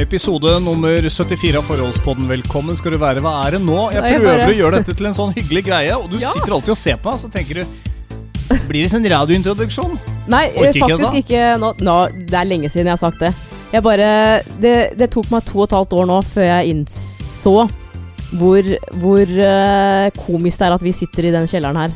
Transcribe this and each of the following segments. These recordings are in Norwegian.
Episode nummer 74 av Forholdspodden. Velkommen skal du være. Hva er det nå? Jeg Nei, jeg prøver bare- å gjøre dette til en sånn hyggelig greie, og du Ja. sitter alltid og ser på meg, så tenker du Blir det sånn radiointroduksjon? Nei, Orker ikke det ikke nå, nå. Det er lenge siden jeg har sagt det. Jeg bare Det, det tok meg to og et halvt år nå før jeg innså hvor, hvor eh, komisk det er at vi sitter i den kjelleren her.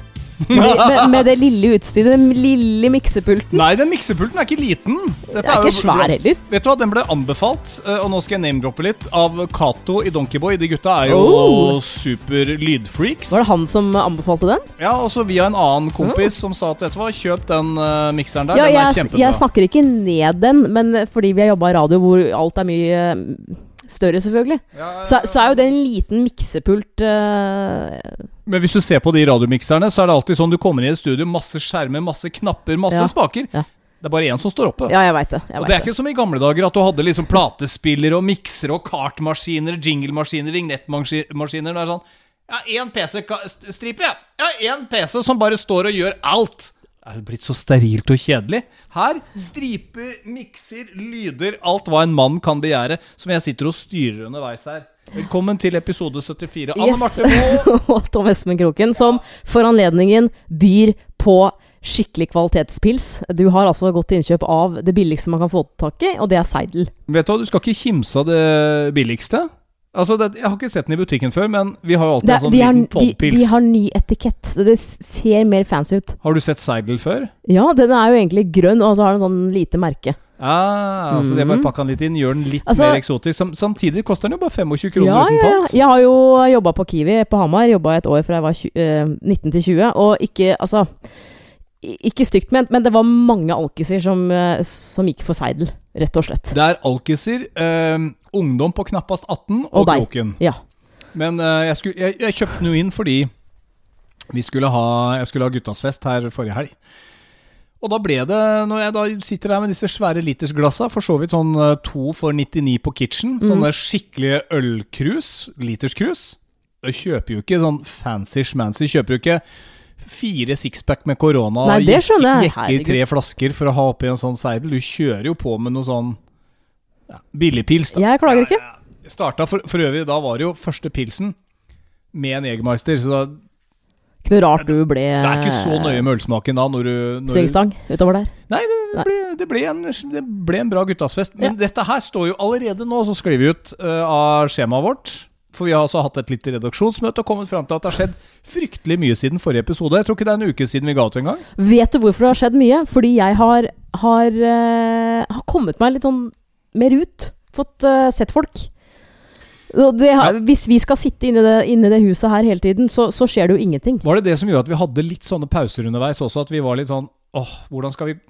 Med, med, med det lille utstyret, den lille miksepulten. Nei, den miksepulten er ikke liten. Dette Det er jo ikke svær heller. Vet du hva, Den ble anbefalt, eh, og nå skal jeg name-droppe litt, av Cato i Donkeyboy. De gutta er jo Oh. super lydfreaks. Var det han som anbefalte den? Ja, og så via en annen kompis som sa at vet du hva, kjøp den uh, mikseren der. Ja, den er kjempebra. jeg snakker ikke ned den, men fordi vi har jobba i radio hvor alt er mye eh, større, selvfølgelig, Ja, så, så er jo det en liten miksepult Uh... Men hvis du ser på de radiomikserne, så er det alltid sånn du kommer inn i et studio, masse skjermer, masse knapper, masse Ja. spaker. Ja. Det er bare én som står oppe. Ja, jeg vet det. Jeg og vet det er ikke som i gamle dager at du hadde liksom platespillere og miksere og kartmaskiner, jinglemaskiner, vignettmaskiner. Det er sånn Ja, én PC-stripe, ja. Ja, én PC som bare står og gjør alt. Er jo blitt så sterilt og kjedelig. Her striper, mikser, lyder, alt hva en mann kan begjære, som jeg sitter og styrer underveis her. Velkommen til episode 74. Anne Yes. Marte Moe. og Tom Espen Kroken, som for anledningen byr på skikkelig kvalitetspils. Du har altså gått til innkjøp av det billigste man kan få tak i, og det er Seidel. Vet du hva, du skal ikke kimse av det billigste. Altså, det, Jeg har ikke sett den i butikken før, men vi har jo alltid Det, en sånn liten podpils. Vi, de har ny etikett, så det ser mer fancy ut. Har du sett Seidel før? Ja, den er jo egentlig grønn, og så har den sånn lite merke. Ah, altså det er bare Mhm. pakka den litt inn, gjør den litt Altså- mer eksotisk. Sam, samtidig koster den jo bare 25 kroner Ja, uten ja, ja. Jeg har jo jobba på Kiwi på Hamar. Jobba et år fra jeg var 20, eh, 19 til 20. Og ikke Altså, ikke stygt ment, men det var mange alkiser som, eh, som gikk for Seidel, rett og slett. Det er alkiser, eh, ungdom på knappast 18 og, Og. Kroken. Ja. Men uh, jeg, skulle, jeg, jeg kjøpte den jo inn fordi vi skulle ha, jeg skulle ha guttasfest her forrige helg. Og da ble det, når jeg da sitter her med disse svære litersglassa, for så vidt sånn eh, to for 99 på Kitchen, Mm. sånne skikkelige ølkrus, literskrus Du kjøper jo ikke sånn fancy schmancy, kjøper jo ikke fire sixpack med korona og jeg. jekker tre flasker for å ha oppi en sånn seidel. Du kjører jo på med noe sånn ja, billigpils, da. Jeg klager ikke. Ja, ja. Starta for, for øvrig, da var det jo første pilsen med en Egermeister, så da, Ikke noe rart du ble det er ikke så nøye med ølsmaken da når du, når svingstang utover der. Nei, det ble, det, ble en, det ble en bra guttasfest. Men dette her står jo allerede nå, så sklir vi ut uh, av skjemaet vårt. For vi har altså hatt et lite redaksjonsmøte og kommet fram til at det har skjedd fryktelig mye siden forrige episode. Jeg tror ikke det er en uke siden vi ga ut en gang. Vet du hvorfor det har skjedd mye? Fordi jeg har, har, uh, har kommet meg litt sånn mer ut. Fått uh, sett folk. Det. Hvis vi skal sitte inne i det, inne det huset her hele tiden, så, så skjer det jo ingenting. Var det det som gjorde at vi hadde litt sånne pauser underveis også? At vi var litt sånn åh, hvordan skal vi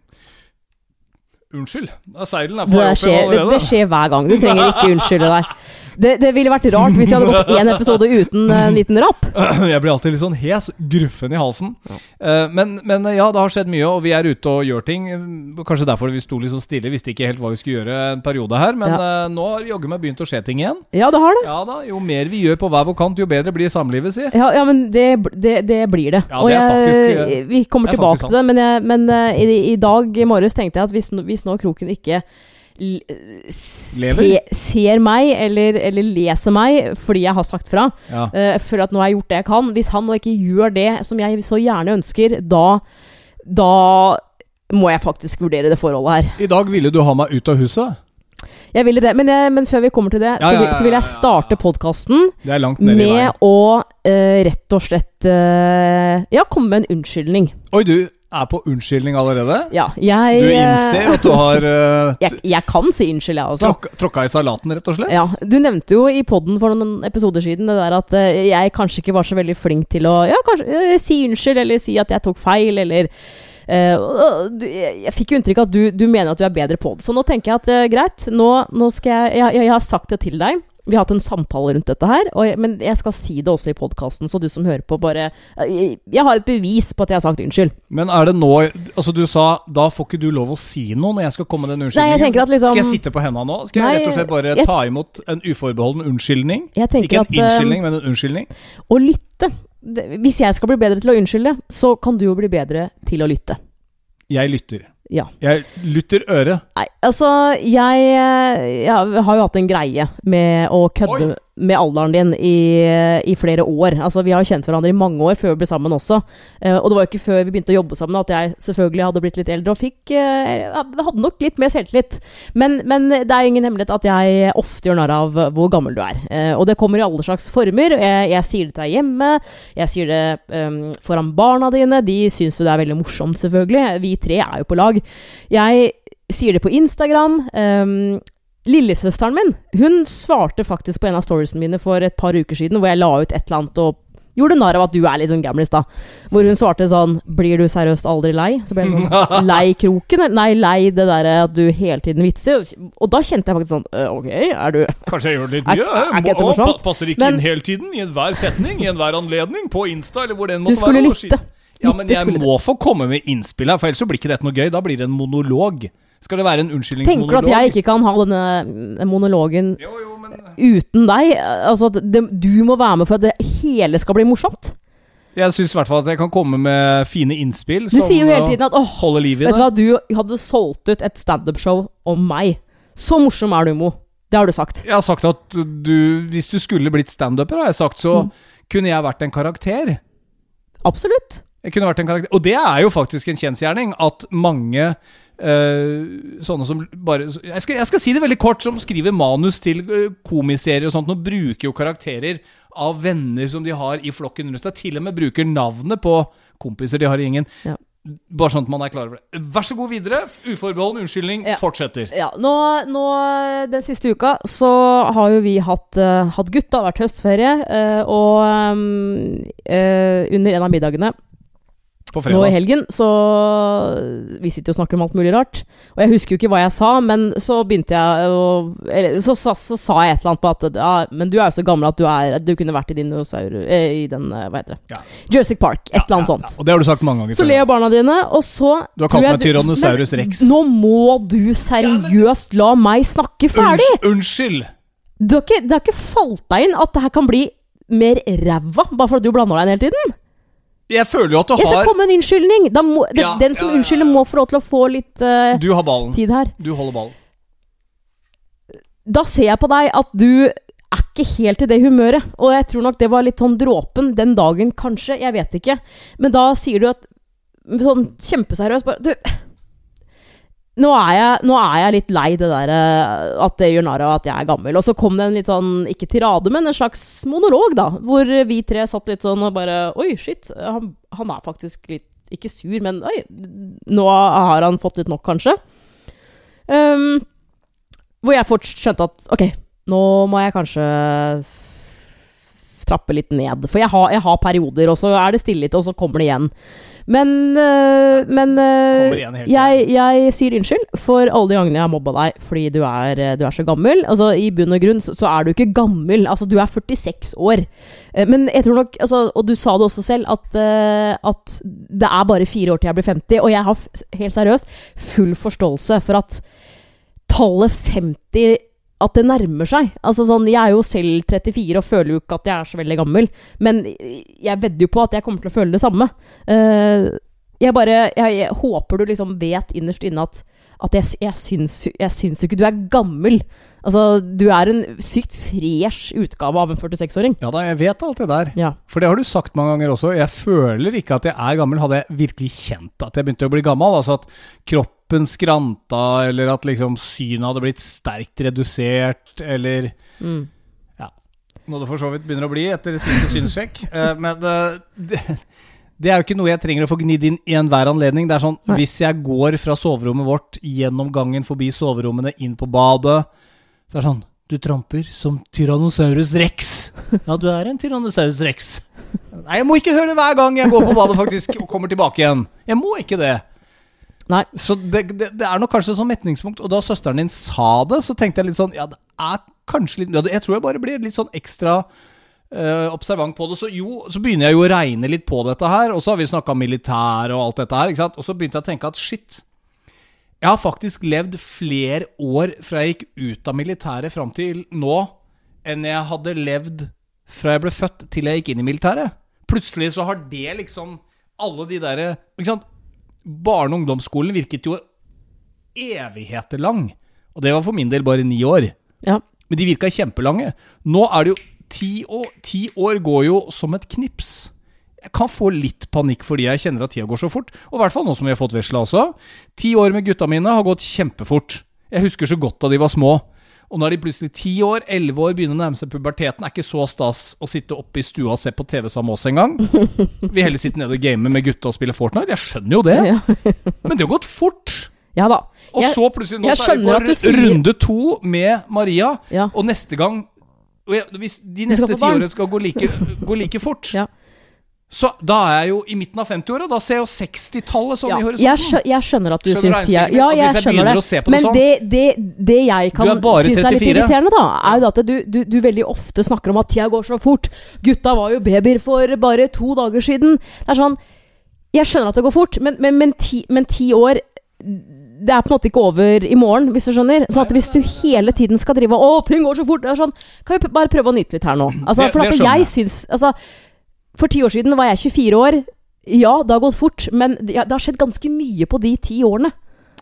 Unnskyld. Seilen er på vei opp allerede. det skjer hver gang. Du trenger ikke unnskylde deg. Det, det ville vært rart hvis vi hadde gått én episode uten eh, en liten rapp. Jeg blir alltid litt sånn hes, gruffen i halsen. Ja. men, men ja, det har skjedd mye, og vi er ute og gjør ting. Kanskje derfor vi sto litt så stille, visste ikke helt hva vi skulle gjøre en periode her. Men ja. nå har jaggu meg begynt å skje ting igjen. Ja, det har det. Ja da, Jo mer vi gjør på hver vår kant, jo bedre blir samlivet, si. Ja, ja men det, det, det blir det. Ja, Og det er faktisk, eh, vi kommer er tilbake til det, men, jeg, men eh, i, i dag i morges tenkte jeg at hvis, hvis nå Kroken ikke se, ser meg, eller, eller leser meg fordi jeg har sagt fra, Ja. uh, for at nå har jeg gjort det jeg kan Hvis han nå ikke gjør det som jeg så gjerne ønsker, da, da må jeg faktisk vurdere det forholdet her. I dag ville du ha meg ut av huset. Jeg ville det, men, jeg, men før vi kommer til det, Ja, så, ja, så vil jeg starte podkasten med å uh, rett og slett uh, Ja, komme med en unnskyldning. Oi, du er på unnskyldning allerede? Ja, jeg Du eh, innser at du har uh, jeg, jeg kan si unnskyld, jeg også. tråkka, tråkka i salaten, rett og slett? Ja, Du nevnte jo i poden for noen episoder siden det der at uh, jeg kanskje ikke var så veldig flink til å Ja, kanskje uh, si unnskyld, eller si at jeg tok feil, eller eh, du, jeg, jeg fikk jo inntrykk av at du, du mener at du er bedre på det. Så nå tenker jeg at eh, greit, nå, nå skal jeg, jeg Jeg har sagt det til deg. Vi har hatt en samtale rundt dette her, jeg, men jeg skal si det også i podkasten, så du som hører på, bare jeg, jeg har et bevis på at jeg har sagt unnskyld. Men er det nå Altså, du sa da får ikke du lov å si noe når jeg skal komme med den unnskyldningen. Nei, jeg at liksom- Skal jeg sitte på hendene nå? Skal jeg Nei, rett og slett bare ta imot en uforbeholden unnskyldning? Ikke en at, eh, unnskyldning, men en unnskyldning? Å lytte. Hvis jeg skal bli bedre til å unnskylde, så kan du jo bli bedre til å lytte. Jeg lytter. Ja. Jeg lutter øret. Nei, altså jeg, jeg har jo hatt en greie med å kødde Oi. Med alderen din i, i flere år. Altså Vi har jo kjent hverandre i mange år før vi ble sammen også. Eh, og det var jo ikke før vi begynte å jobbe sammen at jeg selvfølgelig hadde blitt litt eldre og fikk eh, hadde nok litt mer selvtillit. Men, men det er ingen hemmelighet at jeg ofte gjør narr av hvor gammel du er. Eh, og det kommer i alle slags former. Jeg, jeg sier det til deg hjemme, jeg sier det um, foran barna dine. De syns jo det er veldig morsomt, selvfølgelig. Vi tre er jo på lag. Jeg sier det på Instagram. Um, Lillesøsteren min hun svarte faktisk på en av storiesene mine for et par uker siden, hvor jeg la ut et eller annet og gjorde narr av at du er litt sånn gamlis, da. Hvor hun svarte sånn 'Blir du seriøst aldri lei?' Så ble jeg sånn Lei kroken? Nei, lei det derre at du hele tiden vitser. Og da kjente jeg faktisk sånn «Øh, Ok, er du Kanskje jeg gjør det litt mye? er er, er Må- morsomt? passer ikke Men- inn hele tiden, i enhver setning, i enhver anledning, på Insta eller hvor det enn Du måtte skulle være. og lytte. Ja, men jeg må få komme med innspill her, for ellers så blir ikke dette noe gøy. Da blir det en monolog. Skal det være en unnskyldningsmonolog? Tenker du at jeg ikke kan ha denne monologen Jo, jo, men uten deg? Altså at det, du må være med for at det hele skal bli morsomt? Jeg syns i hvert fall at jeg kan komme med fine innspill. Du sier jo hele tiden at åh, holder liv i vet du hva, du hadde solgt ut et standup-show om meg. Så morsom er du, Mo. Det har du sagt. Jeg har sagt at du, hvis du skulle blitt standuper, har jeg sagt, så Mm. kunne jeg vært en karakter. Absolutt. Jeg kunne vært en karakter. Og det er jo faktisk en kjensgjerning at mange eh, sånne som bare jeg skal, jeg skal si det veldig kort, som skriver manus til uh, komiserier og sånt, nå bruker jo karakterer av venner som de har i flokken rundt seg. Til og med bruker navnet på kompiser de har i gjengen. Ja. Bare sånn at man er klar over det. Vær så god videre. Uforbeholden unnskyldning Ja. fortsetter. Ja, nå, nå Den siste uka så har jo vi hatt, uh, hatt gutt, det har vært høstferie, Uh, og um, under en av middagene På nå i helgen, så Vi sitter jo og snakker om alt mulig rart. Og jeg husker jo ikke hva jeg sa, men så begynte jeg å Eller så, sa- så sa jeg et eller annet på at ja, Men du er jo så gammel at du er Du kunne vært i dinosaur... Eh, I den eh, Hva heter det? Ja. Jurassic Park. Et eller annet Ja, sånt. ja, og det har du sagt mange ganger Så ler barna dine, og så Du har kalt meg Tyrannosaurus rex. Nå må du seriøst la meg snakke ferdig! Unnskyld! Du har ikke, det har ikke falt deg inn at det her kan bli mer ræva, bare fordi du blander deg inn hele tiden? Jeg føler jo at du har Jeg skal komme med en unnskyldning! Må, det, Ja, den som ja, ja. unnskylder, må få lov til å få litt uh, Du har ballen. tid her. Du holder ballen. Da ser jeg på deg at du er ikke helt i det humøret. Og jeg tror nok det var litt sånn dråpen den dagen, kanskje. Jeg vet ikke. Men da sier du at sånn kjempeseriøst bare Du, nå er, jeg, nå er jeg litt lei det der eh, at det gjør narr av at jeg er gammel. Og så kom det en litt sånn, ikke tirade, men en slags monolog, da. Hvor vi tre satt litt sånn og bare Oi, shit. Han, han er faktisk litt Ikke sur, men oi. Nå har han fått litt nok, kanskje. Um, hvor jeg fort skjønte at ok, nå må jeg kanskje trappe litt ned. For jeg har, jeg har perioder, og så er det stille litt, og så kommer det igjen. Men, øh, men hele jeg, jeg sier unnskyld for alle de gangene jeg har mobba deg fordi du er, øh, du er så gammel. Altså, I bunn og grunn så, så er du ikke gammel. Altså, du er 46 år. Eh, Men jeg tror nok, altså, og du sa det også selv, at, at det er bare fire år til jeg blir 50. Og jeg har helt seriøst full forståelse for at tallet 50 at det nærmer seg. Altså sånn, Jeg er jo selv 34 og føler jo ikke at jeg er så veldig gammel. Men jeg vedder jo på at jeg kommer til å føle det samme. Uh, jeg bare jeg, jeg håper du liksom vet innerst inne at, at jeg, jeg, syns, jeg syns ikke du er gammel. Altså, du er en sykt fresh utgave av en 46-åring. Ja da, jeg vet alt det der. Ja. For det har du sagt mange ganger også. Jeg føler ikke at jeg er gammel. Hadde jeg virkelig kjent at jeg begynte å bli gammel, altså at kroppen skranta, eller at liksom synet hadde blitt sterkt redusert, eller Mm. Noe det for så vidt begynner å bli etter siste synssjekk. Eh, men eh, det, det er jo ikke noe jeg trenger å få gnidd inn i enhver anledning. Det er sånn, Nei. Hvis jeg går fra soverommet vårt, gjennom gangen, forbi soverommene, inn på badet Så er det sånn Du tramper som Tyrannosaurus rex. Ja, du er en Tyrannosaurus rex. Nei, jeg må ikke høre det hver gang jeg går på badet faktisk og kommer tilbake igjen. Jeg må ikke det. Nei. Så det, det, det er nok kanskje sånn metningspunkt. Og da søsteren din sa det, så tenkte jeg litt sånn Ja, det er kanskje litt ja, Jeg tror jeg bare blir litt sånn ekstra observant på det. Så jo, så begynner jeg jo å regne litt på dette her. Og så har vi snakka militær og alt dette her. ikke sant? Og så begynte jeg å tenke at shit. Jeg har faktisk levd flere år fra jeg gikk ut av militæret fram til nå, enn jeg hadde levd fra jeg ble født til jeg gikk inn i militæret. Plutselig så har det liksom Alle de derre Ikke sant? Barne- og ungdomsskolen virket jo evigheter lang. Og det var for min del bare ni år. Ja. Men de virka kjempelange. Nå er det jo ti år Ti år går jo som et knips. Jeg kan få litt panikk fordi jeg kjenner at tida går så fort. Og i hvert fall nå som vi har fått vesla også. Ti år med gutta mine har gått kjempefort. Jeg husker så godt da de var små. Og nå er de plutselig ti år, elleve år, begynner å nærme seg puberteten, Det er ikke så stas å sitte oppe i stua og se på TV sammen med oss engang. Vi heller sitter nede og gamer med gutta og spiller Fortnite. Jeg skjønner jo det. Men det har gått fort. ja da. Og så plutselig nå jeg så er det runde to med Maria, Ja. og neste gang jeg, Hvis de neste tiårene skal gå like, gå like fort, Ja. så da er jeg jo i midten av 50-åra. Da ser jeg jo 60-tallet sånn Ja, i jeg, horisonten. skjø jeg skjønner at du Skjønner syns tida? Ja, jeg jeg skjønner det. på det Men sånn- det, det, det jeg kan synes er litt irriterende, da, er jo at du, du, du veldig ofte snakker om at tida går så fort. Gutta var jo babyer for bare to dager siden. Det er sånn Jeg skjønner at det går fort, men, men, men, ti, men ti år det er på en måte ikke over i morgen, hvis du skjønner. Så at hvis du hele tiden skal drive 'Å, ting går så fort' sånn, Kan vi bare prøve å nyte litt her nå? Altså, for at jeg syns altså, For ti år siden var jeg 24 år. Ja, det har gått fort, men det har skjedd ganske mye på de ti årene.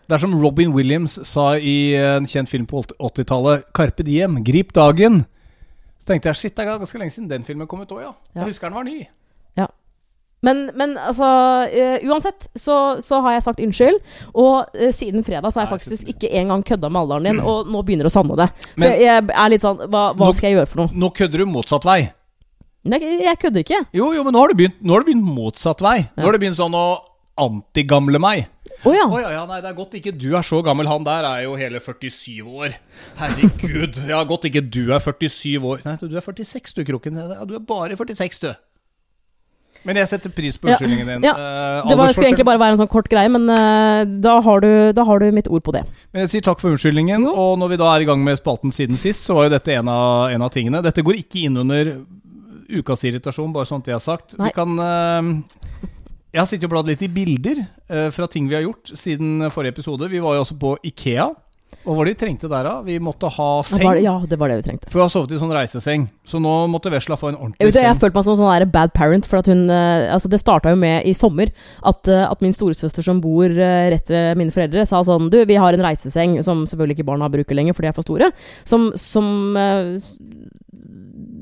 Det er som Robin Williams sa i en kjent film på 80-tallet. 'Carpe diem, grip dagen'. Så tenkte jeg shit, det er ganske lenge siden den filmen kom ut òg, ja. Ja. Jeg husker den var ny. Men, men altså uh, Uansett så, så har jeg sagt unnskyld. Og uh, siden fredag så har jeg faktisk ikke engang kødda med alderen din, og nå begynner det å savne det. Så Men- jeg, jeg er litt sånn Hva, hva Nå- skal jeg gjøre for noe? Nå kødder du motsatt vei. Nei, jeg kødder ikke. Jo, jo, men nå har du begynt, har du begynt motsatt vei. Nå har du begynt sånn å antigamle meg. Å ja. Oh, ja, ja, nei, det er godt ikke du er så gammel. Han der er jo hele 47 år. Herregud. Ja, godt ikke du er 47 år. Nei, du er 46 du, Kroken. Ja, du er bare 46, du. Men jeg setter pris på unnskyldningen din. ja. Eh, Det var, skulle egentlig bare være en sånn kort greie, men uh, da, har du, da har du mitt ord på det. Men jeg sier takk for unnskyldningen. Jo. Og når vi da er i gang med spalten siden sist, så var jo dette en av, en av tingene. Dette går ikke inn under ukas irritasjon, bare sånn at det er sagt. Nei. Vi kan uh, Jeg har sittet og bladd litt i bilder fra ting vi har gjort siden forrige episode. Vi var jo også på Ikea. Hva var det vi trengte der, da? Vi måtte ha Det seng. var, ja, det var det vi trengte. For vi har sovet i sånn reiseseng. Så nå måtte Vesla få en Jeg, ordentlig vet, seng. jeg følte meg som en sånn bad parent. For at hun eh, Altså Det starta jo med i sommer at, eh, at min storesøster som bor eh, rett ved mine foreldre, sa sånn Du, vi har en reiseseng som selvfølgelig ikke barna bruker lenger, for de er for store. Som, som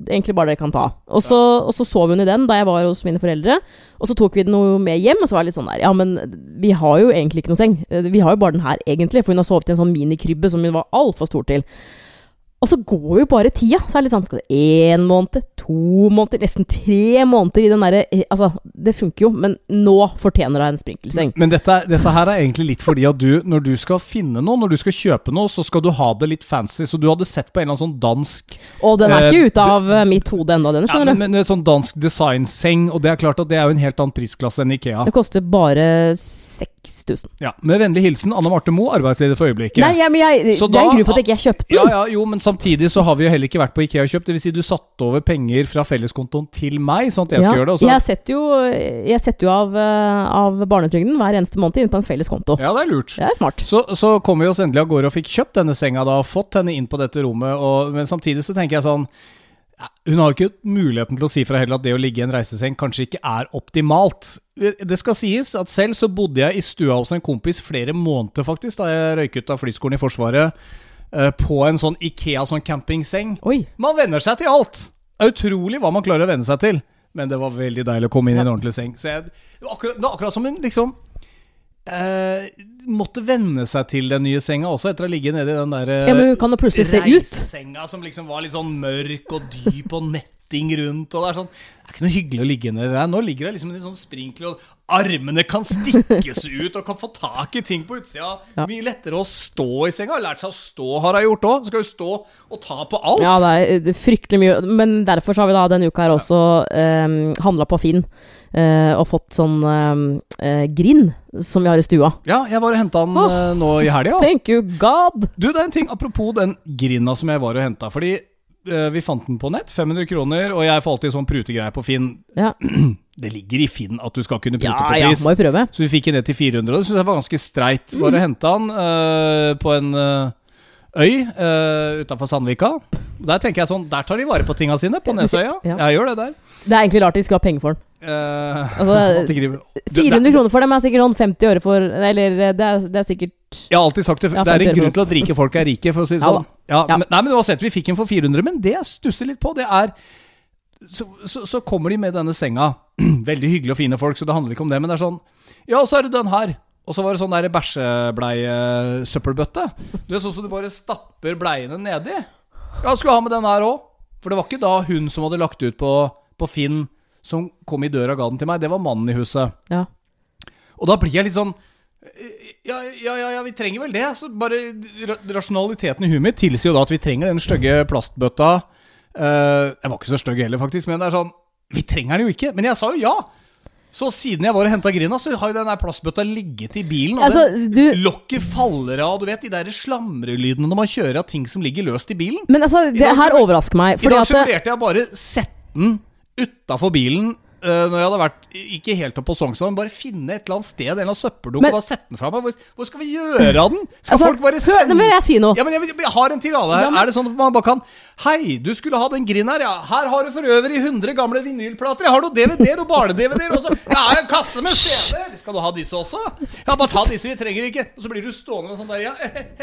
egentlig bare dere kan ta. Og så, og så sov hun i den da jeg var hos mine foreldre. Og så tok vi den noe med hjem, og så var jeg litt sånn der Ja, men vi har jo egentlig ikke noe seng. Eh, Vi har jo bare den her, egentlig. For hun har sovet i en sånn minikrybbe som hun var altfor stor til. Og så går jo bare tida. Så er det litt sånn det én måned, to måneder, nesten tre måneder i den derre eh, Altså, det funker jo, men nå fortjener hun en sprinkelseng. Men dette, dette her er egentlig litt fordi at du, når du skal finne noe, når du skal kjøpe noe, så skal du ha det litt fancy. Så du hadde sett på en eller annen sånn dansk Og den er Eh, ikke ute av eh, mitt hode ennå, den, Ja, skjønner men, du. men sånn dansk designseng, og det er klart at det er jo en helt annen prisklasse enn Ikea. Det koster bare 6000. Ja, Med vennlig hilsen Anne Marte Moe, arbeidsleder for øyeblikket. Nei, ja, men jeg, Så det er en grunn for at jeg ikke kjøpte den. Ja, ja, jo, men samtidig så har vi jo heller ikke vært på Ikea og kjøpt. Vil si du satte over penger fra felleskontoen til meg, sånn at jeg Ja, gjøre det. Også. jeg setter jo, jeg setter jo av, eh, av barnetrygden hver eneste måned inn på en felles konto. ja, det er lurt. Det er smart. Så, så kom vi oss endelig av gårde og fikk kjøpt denne senga da, fått henne inn på dette rommet, og, men samtidig så tenker jeg sånn ja, Hun har jo ikke muligheten til å si fra heller at det å ligge i en reiseseng kanskje ikke er optimalt. Det skal sies at selv så bodde jeg i stua hos en kompis flere måneder, faktisk, da jeg røyk ut av flyskolen i Forsvaret, eh, på en sånn Ikea sånn campingseng. Oi. Man venner seg til alt. Utrolig hva man klarer å venne seg til. Men det var veldig deilig å komme inn i en ordentlig seng. Så jeg, det, var akkurat, det var akkurat som hun liksom eh, måtte venne seg til den nye senga også, etter å ligge nede i den der eh, Ja, men hun kan jo plutselig se ut. reisesenga som liksom var litt sånn mørk og dyp og netting rundt. Og det er sånn Det er ikke noe hyggelig å ligge nedi der. Nå ligger det liksom i sånn sprinkler, og armene kan stikkes ut og kan få tak i ting på utsida. Ja. Mye lettere å stå i senga. Lært seg å stå, har hun gjort òg. Skal jo stå og ta på alt. Ja, det er fryktelig mye. Men derfor så har vi da denne uka her også um, handla på Finn Uh, og fått sånn uh, uh, grind som vi har i stua. Ja, jeg var og henta den eh, nå i helga. Thank you God! Du, det er en ting apropos den grinda som jeg var og henta. Fordi vi fant den på nett, 500 kroner, og jeg får alltid sånn prutegreier på Finn. Ja, Det ligger i Finn at du skal kunne prute ja, på ja pris. må jo prøve. Så vi fikk den ned til 400, og det syns jeg var ganske streit. Bare Mm. hente den uh, på en uh, øy uh, utafor Sandvika. Der tenker jeg sånn, der tar de vare på tinga sine, på Nesøya. Ja. Jeg gjør det der. Det er egentlig rart de skal ha penger for den. Uh, Altså, at ikke de- Du, det- 400 kroner for dem er sikkert sånn 50 øre for Eller eh, det er, det er sikkert Jeg har alltid sagt det. Ja, det er en grunn til at rike folk er rike, for å si det Ja sånn. Ja, Ja. Men, nei, men uansett, vi fikk en for 400, men det jeg stusser litt på, det er så, så, så kommer de med denne senga. Veldig hyggelige og fine folk, så det handler ikke om det, men det er sånn Ja, så er det den her. Og så var det sånn der bæsjebleiesøppelbøtte. Du er sånn som du bare stapper bleiene nedi. Ja, skulle ha med den her òg. For det var ikke da hun som hadde lagt ut på, på Finn, som kom i døra og ga den til meg. Det var mannen i huset. Ja. Og da blir jeg litt sånn ja, ja, ja, vi trenger vel det. Så bare Rasjonaliteten i huet mitt tilsier jo da at vi trenger den stygge plastbøtta. Uh, jeg var ikke så stygg heller, faktisk, men det er sånn Vi trenger den jo ikke. Men jeg sa jo ja! Så siden jeg var og henta Grina, så har jo den der plastbøtta ligget i bilen. Og Altså, den du- lokket faller av. Du vet de der slamrelydene når man kjører av ting som ligger løst i bilen. Men altså, det dag her overrasker meg. I dag at så vurderte jeg bare sette den utafor bilen. Eh, når jeg hadde vært ikke helt oppe på Sognsvann, bare finne et eller annet sted, en eller annen søppeldunk, og bare sette den fra meg. Hvor, hvor skal vi gjøre av den? Skal Altså, folk bare hør, sende nå vil jeg si noe. Ja, men jeg, jeg har en tirade her. Ja, men- Er det sånn at man bare kan Hei, du skulle ha den grinden her, ja. Her har du for øvrig 100 gamle vinylplater. Jeg har noen DVD-er og barne-DVD-er også. Jeg har en kasse med CD-er. Skal du ha disse også? Ja, bare ta disse, vi trenger ikke. Og så blir du stående med sånn der, ja.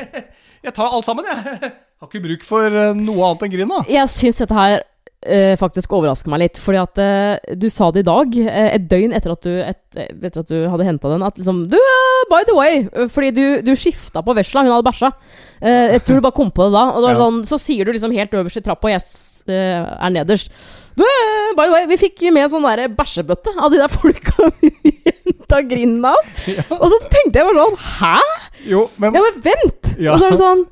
Jeg tar alt sammen, jeg. Har ikke bruk for eh, noe annet enn grinda. jeg syns dette her faktisk overrasker meg litt. Fordi at eh, du sa det i dag, eh, et døgn etter at du, et, eh, etter at du hadde henta den, at liksom Du, uh, by the way! eh, Fordi du, du skifta på vesla, hun hadde bæsja. Eh, jeg tror du bare kom på det da. Og det Ja. sånn, så sier du liksom helt øverst i trappa, og jeg eh, er nederst. Du, eh, by the way, vi fikk med sånn der bæsjebøtte av de der folka vi henta grinden av. Og så tenkte jeg bare sånn Hæ? Jo, men Ja, men vent! Ja. Og så er det sånn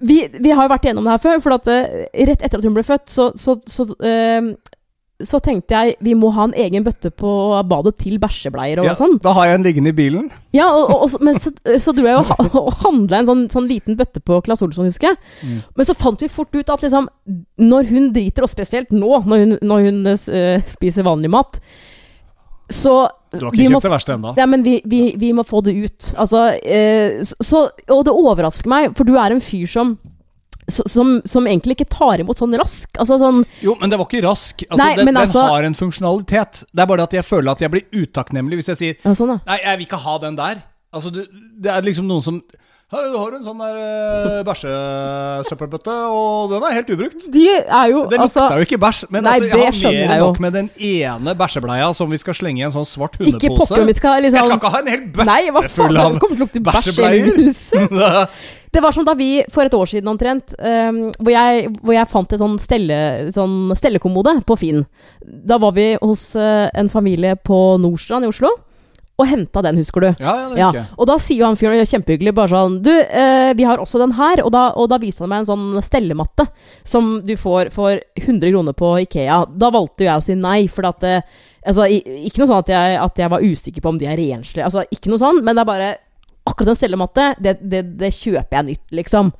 vi, vi har jo vært igjennom det her før, for at eh, rett etter at hun ble født, så, så, så, eh, så tenkte jeg vi må ha en egen bøtte på badet til bæsjebleier og ja, sånn. Da har jeg en liggende i bilen. Ja, og, og, og, men så, dro jeg og, og handla en sånn, sånn liten bøtte på Claes Olsson, husker jeg. Mm. Men så fant vi fort ut at liksom Når hun driter, og spesielt nå, når hun, når hun eh, spiser vanlig mat, så Du har vi ikke må kjøpt det verste ennå. ja, men vi, vi, vi må få det ut. Altså, eh, så, så, og det overrasker meg, for du er en fyr som som, som egentlig ikke tar imot sånn rask. Altså sånn Jo, men det var ikke rask. Altså, Nei, den, altså- den har en funksjonalitet. Det er bare det at jeg føler at jeg blir utakknemlig hvis jeg sier ja, sånn, ja. Nei, jeg vil ikke ha den der. Altså, det, det er liksom noen som Du har en sånn der uh, bæsjesøppelbøtte, og den er helt ubrukt. De er jo Det altså lukta jo ikke bæsj, men Nei, altså, jeg har mer enn nok med den ene bæsjebleia som vi skal slenge i en sånn svart hundepose. Ikke pokker, vi skal liksom Jeg skal ikke ha en hel bøtte full av bæsjebleier. Det var som da vi, for et år siden omtrent, um, hvor, jeg, hvor jeg fant en sånn, stelle, sånn stellekommode på Finn. Da var vi hos uh, en familie på Nordstrand i Oslo, og henta den, husker du? Ja, ja, det husker jeg. og da sier jo han fyren, kjempehyggelig, bare sånn Du, eh, vi har også den her. Og da, og da viste han meg en sånn stellematte som du får for 100 kroner på Ikea. Da valgte jo jeg å si nei, for at eh, Altså, ikke noe sånn at jeg, at jeg var usikker på om de er renslige. Altså, ikke noe sånn, men det er bare Akkurat en stellematte, det, det, det kjøper jeg nytt, liksom.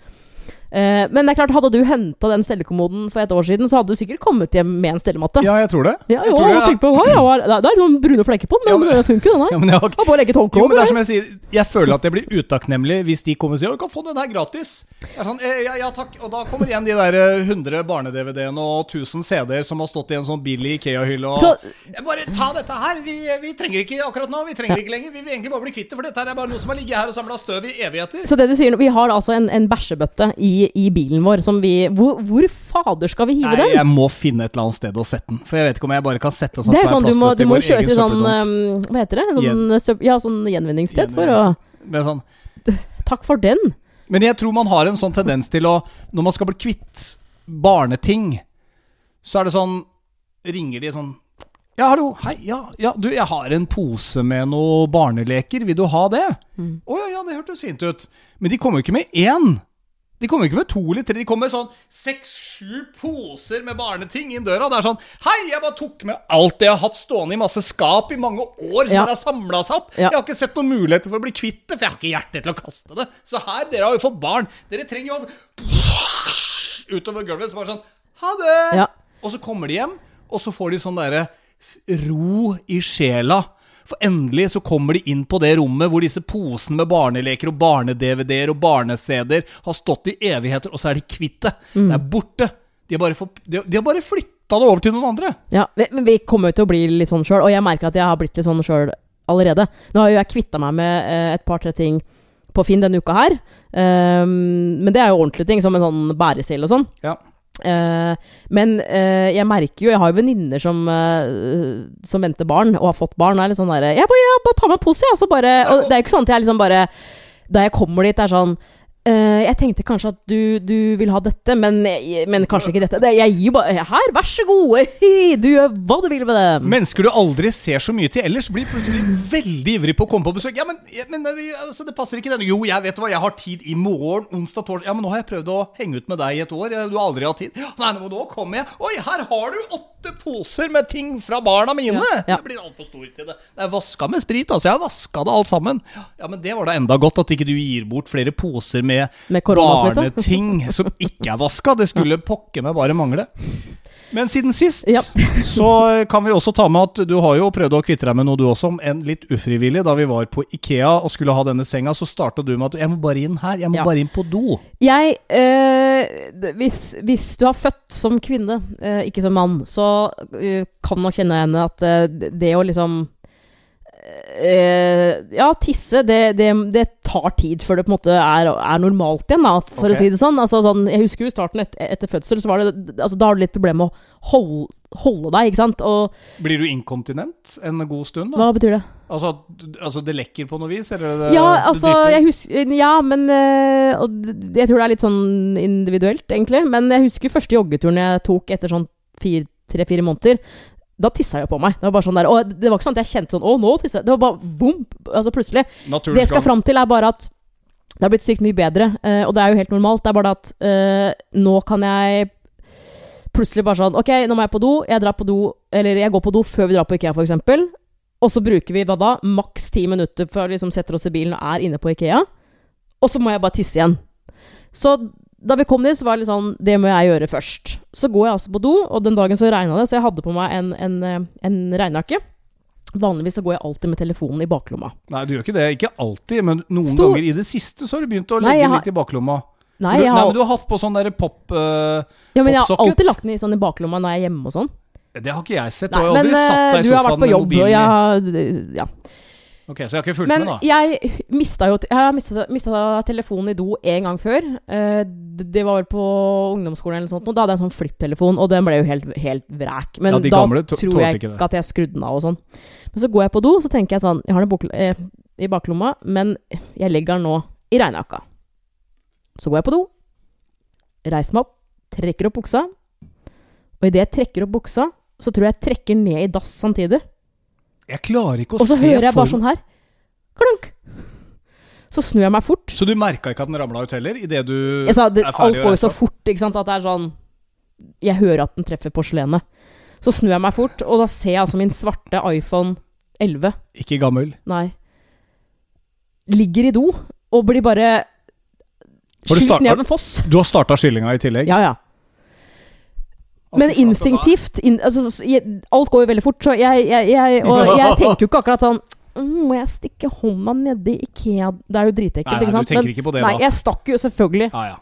Eh, men det er klart, hadde du henta den stellekommoden for et år siden, så hadde du sikkert kommet hjem med en stellematte. Ja, jeg tror det. Ja, jeg jo, tror det, ja. på, ja, ja, det er- noen brune flekker på den, Ja, men den funker jo, den her. Ja, men jeg har bare håndkle Jo, men det er som jeg sier Jeg føler at jeg blir utakknemlig hvis de kommer og sier «Å, Du kan få den her gratis. Jeg er sånn, eh, ja, ja takk Og da kommer igjen de der eh, 100 barne-DVD-ene og 1000 CD-er som har stått i en sånn billig Ikea-hylle. Og Så- Jeg Bare ta dette her. Vi, vi trenger ikke akkurat nå. Vi trenger ikke lenger. Vi vil egentlig bare bli kvitt det, for dette er bare noe som har ligget her og samla støv i evigheter. Så det du sier, vi har altså en, en bæsjebøtte i, i bilen vår som vi hvor, hvor fader skal vi hive Nei, den? jeg må finne et eller annet sted å sette den. For jeg vet ikke om jeg bare kan sette sånn svær sånn du må, plastbøtte du i må vår kjøre egen til sånn um, Hva heter det? Sånn, søp, ja, sånn gjenvinningssted for å sånn Takk for den. Men jeg tror man har en sånn tendens til å Når man skal bli kvitt barneting, så er det sånn Ringer de sånn Ja, hallo, hei, ja, ja, du, jeg har en pose med noen barneleker, vil du ha det? Å Mm. ja, ja, det hørtes fint ut. Men de kommer jo ikke med én. De kommer ikke med to eller tre, de kommer med sånn seks-sju poser med barneting inn døra. Det er sånn Hei, jeg bare tok med alt det jeg har hatt stående i masse skap i mange år, som Ja. bare har samla seg opp. Ja. Jeg har ikke sett noen muligheter for å bli kvitt det, for jeg har ikke hjerte til å kaste det. Så her, dere har jo fått barn. Dere trenger jo utover gulvet. Så bare sånn Ha det! Ja. Og så kommer de hjem, og så får de sånn derre ro i sjela. For endelig så kommer de inn på det rommet hvor disse posene med barneleker og barne-DVD-er og barne-CD-er har stått i evigheter, og så er de kvitt det. Mm. Det er borte. De har bare, fått- de, de har bare flytta det over til noen andre. Ja, vi- men vi kommer jo til å bli litt sånn sjøl, og jeg merker at jeg har blitt litt sånn sjøl allerede. Nå har jo jeg kvitta meg med eh, et par-tre ting på Finn denne uka her. Um, men det er jo ordentlige ting, som en sånn bæresel og sånn. Ja. Eh, men uh, jeg merker jo Jeg har jo venninner som, uh, som venter barn, og har fått barn. Og er litt sånn derre Jeg jeg bare tar meg en pose, jeg. Og, så bare, og det er jo ikke sånn at jeg liksom bare Da jeg kommer dit, er sånn eh, jeg tenkte kanskje at du, du vil ha dette, men, men kanskje ikke dette. Det, jeg gir bare Her, vær så god! Du gjør hva du vil med det. Mennesker du aldri ser så mye til ellers, blir plutselig veldig ivrig på å komme på besøk. Ja, men, men altså, det passer ikke denne. Jo, jeg vet hva, jeg har tid i morgen, onsdag, torsdag. Ja, men nå har jeg prøvd å henge ut med deg i et år. Du har aldri hatt tid. Nei, men nå kommer jeg. Oi, her har du åtte poser med ting fra barna mine. Ja, ja. Det blir altfor stort til det. Det er vaska med sprit, altså. Jeg har vaska det alt sammen. Ja, men det var da enda godt at ikke du gir bort flere poser med, Med barneting som ikke er vaska. Det skulle pokker meg bare mangle. Men siden sist Ja. så kan vi også ta med at du har jo prøvd å kvitte deg med noe du også, om en litt ufrivillig. Da vi var på Ikea og skulle ha denne senga, så starta du med at jeg må bare inn her. Jeg må Ja. bare inn på do. Jeg øh, hvis, hvis du har født som kvinne, øh, ikke som mann, så øh, kan nok kjenne henne at det å liksom Ja, tisse, det, det, det tar tid før det på en måte er, er normalt igjen, da, for okay. å si det sånn. Altså, sånn. Jeg husker jo starten et, etter fødsel, så var det altså, Da har du litt problemer med å holde, holde deg, ikke sant. Og Blir du inkontinent en god stund? da? hva betyr det? Altså, altså det lekker på noe vis? Eller det, Ja, altså, jeg husker Ja, men øh, Og jeg tror det er litt sånn individuelt, egentlig. Men jeg husker første joggeturen jeg tok etter sånn tre-fire måneder. Da tissa jeg på meg. Det var bare sånn der Og det var ikke sånn at jeg kjente sånn Å, nå tisser jeg. Det var bare bom! Altså plutselig. Naturens Det jeg skal fram til, er bare at det har blitt sykt mye bedre. eh, og det er jo helt normalt. Det er bare at uh, nå kan jeg plutselig bare sånn Ok, nå må jeg på do. Jeg drar på do Eller jeg går på do før vi drar på Ikea, f.eks. Og så bruker vi hva da? Maks ti minutter før vi liksom setter oss i bilen og er inne på Ikea. Og så må jeg bare tisse igjen. Så da vi kom dit, så var det litt sånn Det må jeg gjøre først. Så går jeg altså på do, og den dagen så regna det, så jeg hadde på meg en, en, eh, en regnjakke. Vanligvis så går jeg alltid med telefonen i baklomma. Nei, du gjør ikke det. Ikke alltid, men noen Stor- ganger i det siste så har du begynt å legge jeg har- litt i baklomma. Nei, du, jeg nei, men du har hatt på sånn derre pop... Uh, ja, men jeg har alltid lagt den i, sånn i baklomma når jeg er hjemme og sånn. Det har ikke jeg sett. Nei, jeg har men aldri satt eh, deg i du har vært på jobb, og jeg har Ja. Ok, Så jeg har ikke fulgt Men med, da. jeg mista jo Jeg har mista telefonen i do en gang før. Eh, det det var vel på ungdomsskolen eller noe sånt. Og da hadde jeg en sånn flipptelefon, og den ble jo helt, helt vræk. Men Ja, de da gamle to- tror tålte jeg ikke det. ikke at jeg skrudde den av og sånn. Men så går jeg på do, så tenker jeg sånn Jeg har den bok, eh, i baklomma, men jeg legger den nå i regnjakka. Så går jeg på do, reiser meg opp, trekker opp buksa. Og idet jeg trekker opp buksa, så tror jeg jeg trekker ned i dass samtidig. Jeg klarer ikke å Og så hører jeg bare sånn her. Klunk! Så snur jeg meg fort. Så du merka ikke at den ramla ut heller? Idet du Jeg sa, det, er ferdig Alt går jo så fort, ikke sant, at det er sånn Jeg hører at den treffer porselenet. Så snur jeg meg fort, og da ser jeg altså min svarte iPhone 11 Ikke gammel. Nei Ligger i do og blir bare skylt ned av en foss. Du har starta skyllinga i tillegg? Ja, ja. Men instinktivt in, altså, Alt går jo veldig fort, så jeg, jeg, jeg jeg tenker jo ikke akkurat sånn «Mm, Må jeg stikke hånda nedi Ikea Det er jo dritekkelt, Nei, nei, ikke sant? du tenker ikke på det nei, da. jeg stakk jo selvfølgelig Ja, ja.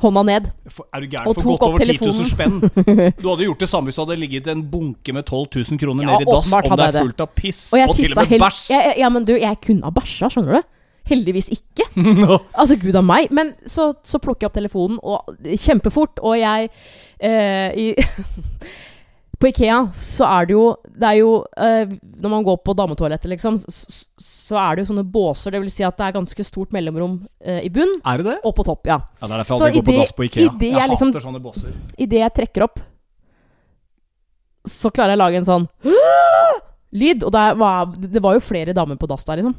hånda ned. For- Er du gæren for godt over 10 000 spenn? Du hadde gjort det samme hvis du hadde ligget en bunke med 12 000 kroner Ja, nede i dass, om det er fullt av piss, Og og til og med bæsj. Ja, Ja, men du, jeg kunne ha bæsja, skjønner du. Heldigvis ikke. Altså, gud a meg. Men så, så plukker jeg opp telefonen, og kjempefort, og jeg eh, i, På Ikea så er det jo Det er jo eh, Når man går på dametoalettet, liksom, så, så er det jo sånne båser. Det vil si at det er ganske stort mellomrom eh, i bunn Er det det? og på topp, ja. Ja, Det er derfor jeg aldri går på dass på Ikea. i jeg jeg liksom- hater sånne båser. Idet jeg trekker opp, så klarer jeg å lage en sånn lyd. Og det var, det var jo flere damer på dass der, liksom.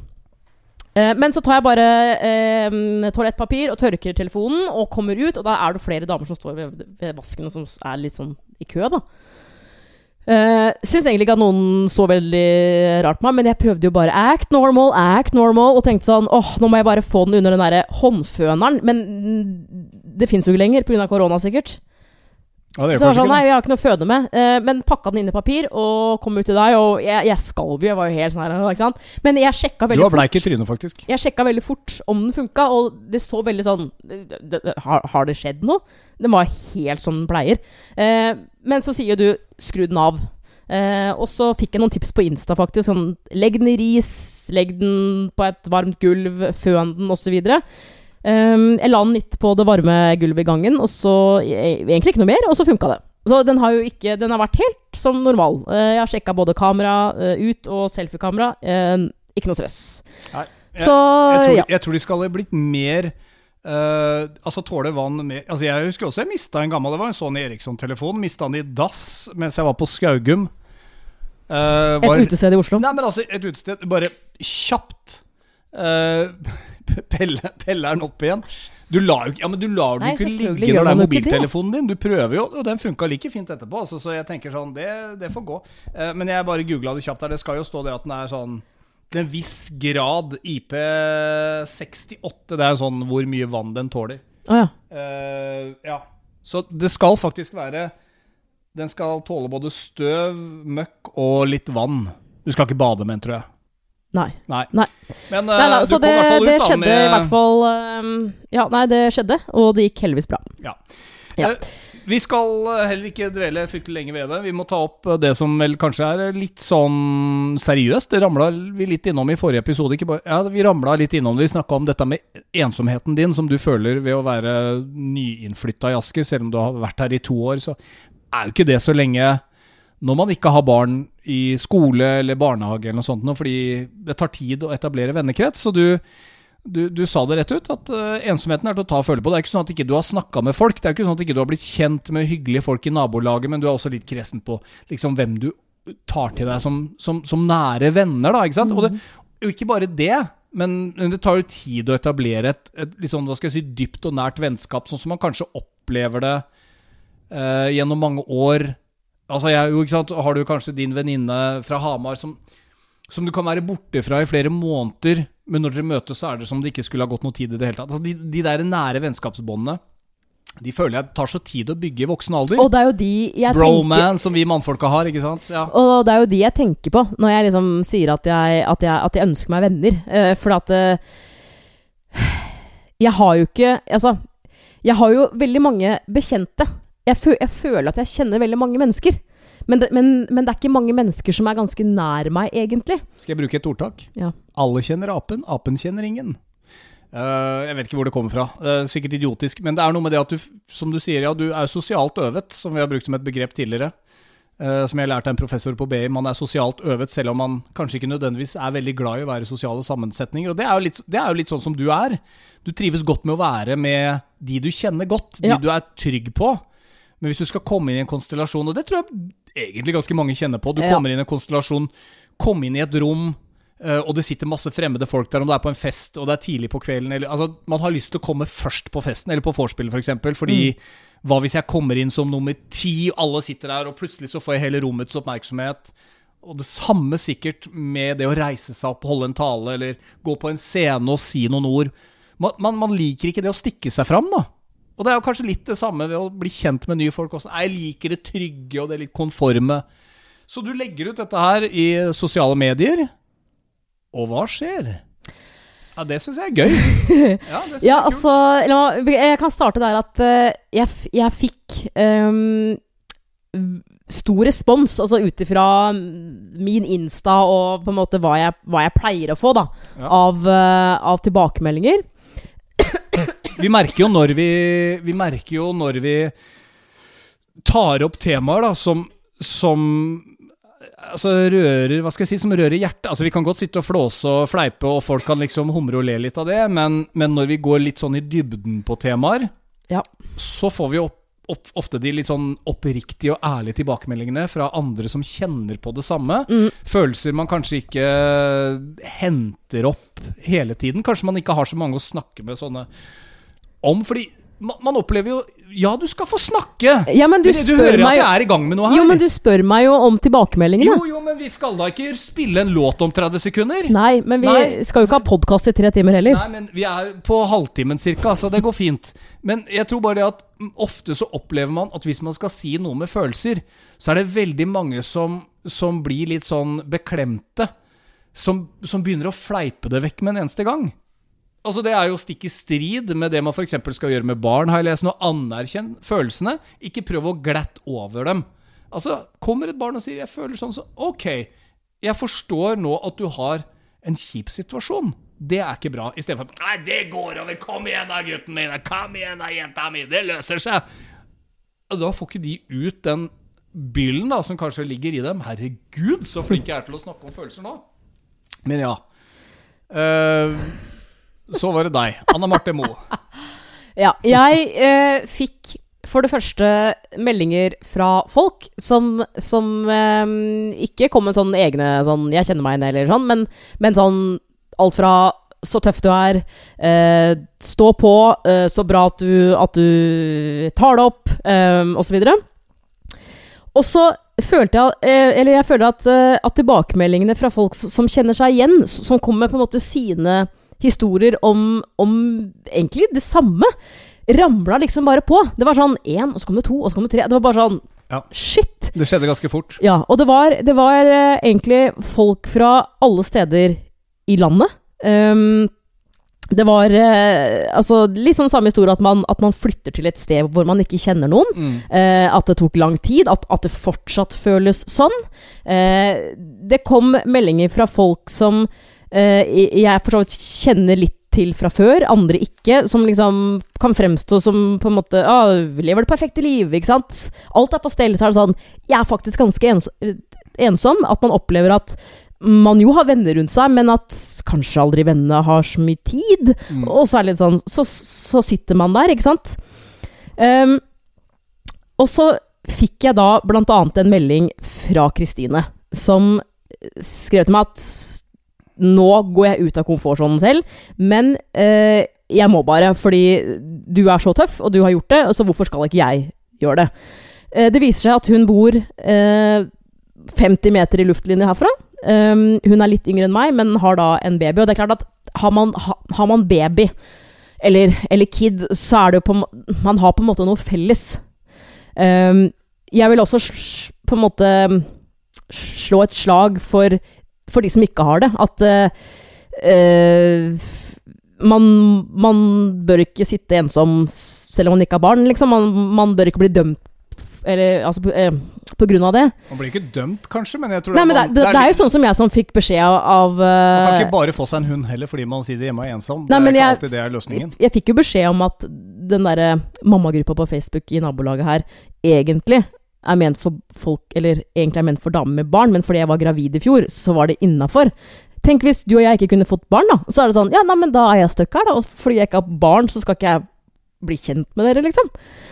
Eh, men så tar jeg bare eh, toalettpapir og tørker telefonen og kommer ut, og da er det flere damer som står ved, ved vasken og som er litt sånn i kø, da. Uh, Syns egentlig ikke at noen så veldig rart på meg, men jeg prøvde jo bare act normal, act normal, og tenkte sånn åh, nå må jeg bare få den under den derre håndføneren. Men det fins jo ikke lenger pga. korona, sikkert. Ja, Så jeg det var sånn, nei, jeg har ikke noe å føde med. Eh, men pakka den inn i papir og kom ut til deg, og jeg, jeg skalv jo. Jeg var jo helt sånn her, ikke sant. Men jeg sjekka Du veldig har bleik i fort. trynet, faktisk. Jeg sjekka veldig fort om den funka, og det så veldig sånn det, det, har, har det skjedd noe? Den var helt som den pleier. Eh, men så sier du 'skru den av'. Eh, og så fikk jeg noen tips på Insta, faktisk. Sånn, legg den i ris, legg den på et varmt gulv, føn den, osv. Um, jeg la den litt på det varme gulvet i gangen, og så e- egentlig ikke noe mer, og så funka det. Så den har jo ikke Den har vært helt som normal. Uh, jeg har sjekka både kamera uh, ut og selfiekamera. Uh, ikke noe stress. Nei, jeg, Så jeg, tror, ja. jeg tror de skal ha blitt mer Uh, Altså tåle vann mer Altså Jeg husker også jeg mista en gammel Det var en Sony Eriksson-telefon. Mista den i dass mens jeg var på Skaugum. Uh, var- Et utested i Oslo. Nei, men altså, et utested Bare kjapt uh, pelle, Peller den opp igjen. Du lar jo ja, men du lar den Nei, ikke ligge når det er mobiltelefonen din. Du prøver jo, og den funka like fint etterpå. Altså, så jeg tenker sånn, det, det får gå. Eh, men jeg bare googla det kjapt der. Det skal jo stå det at den er sånn til en viss grad IP68. Det er sånn hvor mye vann den tåler. Oh, ja. Eh, ja. Så det skal faktisk være Den skal tåle både støv, møkk og litt vann. Du skal ikke bade med den, tror jeg. Nei. Nei. Nei. Men Nei, eh, nei, du så kom det, i hvert fall ut det da skjedde med i hvert fall um, Ja, nei, det skjedde, og det gikk heldigvis bra. Ja. Ja. Uh, Vi skal eh, heller ikke dvele fryktelig lenge ved det. Vi må ta opp eh, det som vel kanskje er litt sånn seriøst. Det ramla vi litt innom i forrige episode. Ikke bare, ja, vi ramla litt innom det. Vi snakka om dette med ensomheten din, som du føler ved å være nyinnflytta i Asker. Selv om du har vært her i to år, så er jo ikke det så lenge når man ikke har barn i skole eller barnehage eller noe sånt, fordi det tar tid å etablere vennekrets. Så du, du, du sa det rett ut, at eh, ensomheten er til å ta og føle på. Det er ikke sånn at ikke du har snakka med folk, det er ikke sånn at ikke du har blitt kjent med hyggelige folk i nabolaget, men du er også litt kresen på liksom, hvem du tar til deg som, som, som nære venner, da. Ikke sant? Og, det, ikke bare det, men, det tar jo tid å etablere et, et liksom, hva skal jeg si, dypt og nært vennskap, sånn som man kanskje opplever det eh, gjennom mange år. Altså, jeg, jo, ikke sant? Har du kanskje din venninne fra Hamar som, som du kan være borte fra i flere måneder, men når dere møtes, så er det som det ikke skulle ha gått noe tid i det hele tatt. Altså, de, de der nære vennskapsbåndene, de føler jeg tar så tid å bygge i voksen alder. Og det er jo de jeg tenker Broman, som vi mannfolka har, ikke sant? Ja. Og det er jo de jeg tenker på når jeg liksom sier at jeg, at jeg, at jeg ønsker meg venner. Uh, for at uh, Jeg har jo ikke Altså, jeg har jo veldig mange bekjente. Jeg, føl, jeg føler at jeg kjenner veldig mange mennesker. Men det, men, men det er ikke mange mennesker som er ganske nær meg, egentlig. Skal jeg bruke et ordtak? Ja. Alle kjenner apen, apen kjenner ingen. Uh, jeg vet ikke hvor det kommer fra. Uh, sikkert idiotisk. Men det er noe med det at du, som du sier, ja, du er sosialt øvet, som vi har brukt som et begrep tidligere. Uh, som jeg lærte av en professor på BI. Man er sosialt øvet selv om man kanskje ikke nødvendigvis er veldig glad i å være i sosiale sammensetninger. Og det er jo litt, det er jo litt sånn som du er. Du trives godt med å være med de du kjenner godt, de Ja. du er trygg på. Men hvis du skal komme inn i en konstellasjon, og det tror jeg egentlig ganske mange kjenner på Du Ja. kommer inn i en konstellasjon, kom inn i et rom, eh, og det sitter masse fremmede folk der, om det er på en fest og det er tidlig på kvelden eller, altså, Man har lyst til å komme først på festen, eller på vorspielet f.eks. For fordi hva hvis jeg kommer inn som nummer ti, alle sitter der, og plutselig så får jeg hele rommets oppmerksomhet? Og det samme sikkert med det å reise seg opp, holde en tale, eller gå på en scene og si noen ord. Man, man, man liker ikke det å stikke seg fram, da. Og det er jo kanskje litt det samme ved å bli kjent med nye folk også. Jeg liker det trygge og det litt konforme. Så du legger ut dette her i sosiale medier, og hva skjer? Ja, det syns jeg er gøy. Ja, Ja, er altså Jeg kan starte der at eh, jeg, jeg fikk um, stor respons, altså ut ifra min Insta og på en måte hva jeg, hva jeg pleier å få da, Ja. av, eh, av tilbakemeldinger. Vi merker jo når vi Vi merker jo når vi tar opp temaer da som, som altså rører Hva skal jeg si, som rører hjertet. Altså Vi kan godt sitte og flåse og fleipe, og folk kan liksom humre og le litt av det, men, men når vi går litt sånn i dybden på temaer, Ja. så får vi opp, opp, ofte de litt sånn oppriktige og ærlige tilbakemeldingene fra andre som kjenner på det samme. Mm. Følelser man kanskje ikke henter opp hele tiden. Kanskje man ikke har så mange å snakke med sånne om. Fordi man, man opplever jo Ja, du skal få snakke! Ja, men du Men du hører hører at jeg er i gang med noe her. Jo, men du spør meg jo om tilbakemeldingene. jo, jo, men vi skal da ikke spille en låt om 30 sekunder? Nei, men vi Nei. skal jo ikke ha podkast i tre timer heller. Nei, men vi er på halvtimen cirka, så det går fint. Men jeg tror bare det at ofte så opplever man at hvis man skal si noe med følelser, så er det veldig mange som, som blir litt sånn beklemte. Som, som begynner å fleipe det vekk med en eneste gang. Altså Det er jo stikk i strid med det man f.eks. skal gjøre med barn. har jeg lest nå Anerkjenn følelsene. Ikke prøv å glatte over dem. Altså, kommer et barn og sier 'jeg føler sånn', så ok. Jeg forstår nå at du har en kjip situasjon. Det er ikke bra. Istedenfor 'nei, det går over', kom igjen da, gutten min, kom igjen da, jenta mi, det løser seg'. Da får ikke de ut den byllen da, som kanskje ligger i dem. Herregud, så flink jeg er til å snakke om følelser nå. Men ja. Eh, så var det deg. Anna Marte Moe. Ja, jeg eh, fikk for det første meldinger fra folk som, som eh, ikke kom med sånne egne sånn 'jeg kjenner meg igjen' eller sånn, men, men sånn alt fra 'så tøff du er', eh, 'stå på', eh, 'så bra at du, at du tar det opp', eh, osv. Og så følte jeg eh, Eller jeg føler at, eh, at tilbakemeldingene fra folk som kjenner seg igjen, som kommer med på en måte sine historier om, om egentlig det samme, ramla liksom bare på. Det var sånn én, og så kom det to, og så kom det tre. Det var bare sånn Ja. Shit! Det skjedde ganske fort. Ja, og det var, det var uh, egentlig folk fra alle steder i landet. Um, det var eh, altså litt sånn samme historie at man, at man flytter til et sted hvor man ikke kjenner noen. Mm. Eh, at det tok lang tid, at, at det fortsatt føles sånn. Eh, det kom meldinger fra folk som jeg for så vidt kjenner litt til fra før, andre ikke, som liksom kan fremstå som på en måte ah, lever det perfekte liv, ikke sant. Alt er på stell, så er det sånn Jeg er faktisk ganske ens ensom. At man opplever at man jo har venner rundt seg, men at kanskje aldri vennene har så mye tid. Mm. Og så er det litt sånn Så, så sitter man der, ikke sant. Um, og så fikk jeg da blant annet en melding fra Kristine, som skrev til meg at nå går jeg ut av komfortsonen selv, men eh, jeg må bare, fordi du er så tøff, og du har gjort det, så hvorfor skal ikke jeg gjøre det? Eh, det viser seg at hun bor eh, 50 meter i luftlinje herfra. Um, hun er litt yngre enn meg, men har da en baby. Og det er klart at har man, ha, har man baby, eller, eller kid, så er det jo på Man har på en måte noe felles. Um, jeg vil også på en måte slå et slag for, for de som ikke har det. At eh, man, man bør ikke sitte ensom selv om man ikke har barn, liksom. Man, man bør ikke bli dømt eller, altså, på, eh, på grunn av det. Man blir ikke dømt, kanskje, men jeg tror Nei, men det, man, det, det er jo sånn som jeg som fikk beskjed av, av Man kan eh, ikke bare få seg en hund heller fordi man sitter hjemme og er ensom. Nei, det er ikke jeg- alltid det er løsningen. jeg, jeg fikk jo beskjed om at den derre mammagruppa på Facebook i nabolaget her egentlig er ment for folk Eller egentlig er ment for damer med barn, men fordi jeg var gravid i fjor, så var det innafor. Tenk hvis du og jeg ikke kunne fått barn, da. Så er det sånn Ja, nei, men da er jeg stuck her, da. Og fordi jeg ikke har barn, så skal ikke jeg bli kjent med dere, liksom.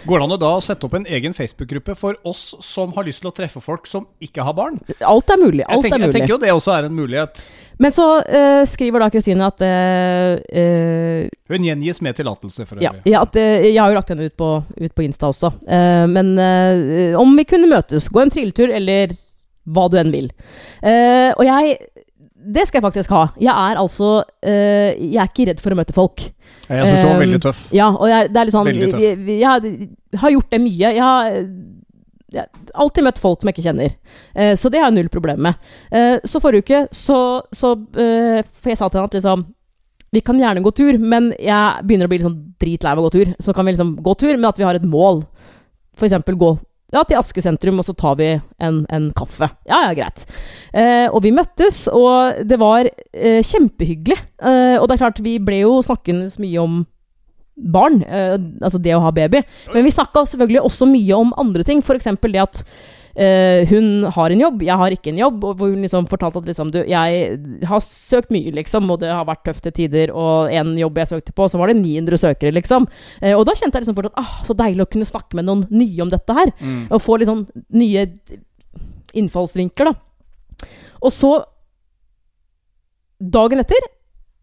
Går det an å da sette opp en egen Facebook-gruppe for oss som har lyst til å treffe folk som ikke har barn? Alt er mulig. Jeg Alt tenker, er jeg tenker jo det også er en mulighet. Men så uh, skriver da Kristine at eh, Hun gjengis med tillatelse, for Ja, øvrig. ja at, uh, jeg har jo lagt henne ut på, ut på Insta også. Men om vi kunne møtes, gå en trilletur, eller hva du enn vil. Og jeg Det skal jeg faktisk ha. Jeg er altså eh, Jeg er ikke redd for å møte folk. Jeg syns du var Um, veldig tøff. Ja, og jeg, det er litt sånn Veldig tøff. Jeg, jeg, jeg har gjort det mye. Jeg har, jeg har alltid møtt folk som jeg ikke kjenner. Eh, så det har jeg null problem med. Eh, så forrige uke så, så eh, For jeg sa til henne at liksom Vi kan gjerne gå tur, men jeg begynner å bli liksom dritlei av å gå tur. Så kan vi liksom gå tur, men at vi har et mål. Eksempel gå ja, til Aske sentrum, og så tar vi en, en kaffe. Ja, ja, greit. Eh, og vi møttes, og det var eh, kjempehyggelig. Eh, og det er klart, vi ble jo snakkende mye om barn, eh, altså det å ha baby. Men vi snakka selvfølgelig også mye om andre ting, f.eks. det at eh, hun har en jobb, jeg har ikke en jobb. Og hvor hun liksom fortalte at liksom, du, jeg har søkt mye, liksom, og det har vært tøft til tider. Og en jobb jeg søkte på, så var det 900 søkere, liksom. Uh, og da kjente jeg liksom fortsatt ah, så deilig å kunne snakke med noen nye om dette her. Mm. Og få litt sånn nye innfallsvinkler, da. Og så Dagen etter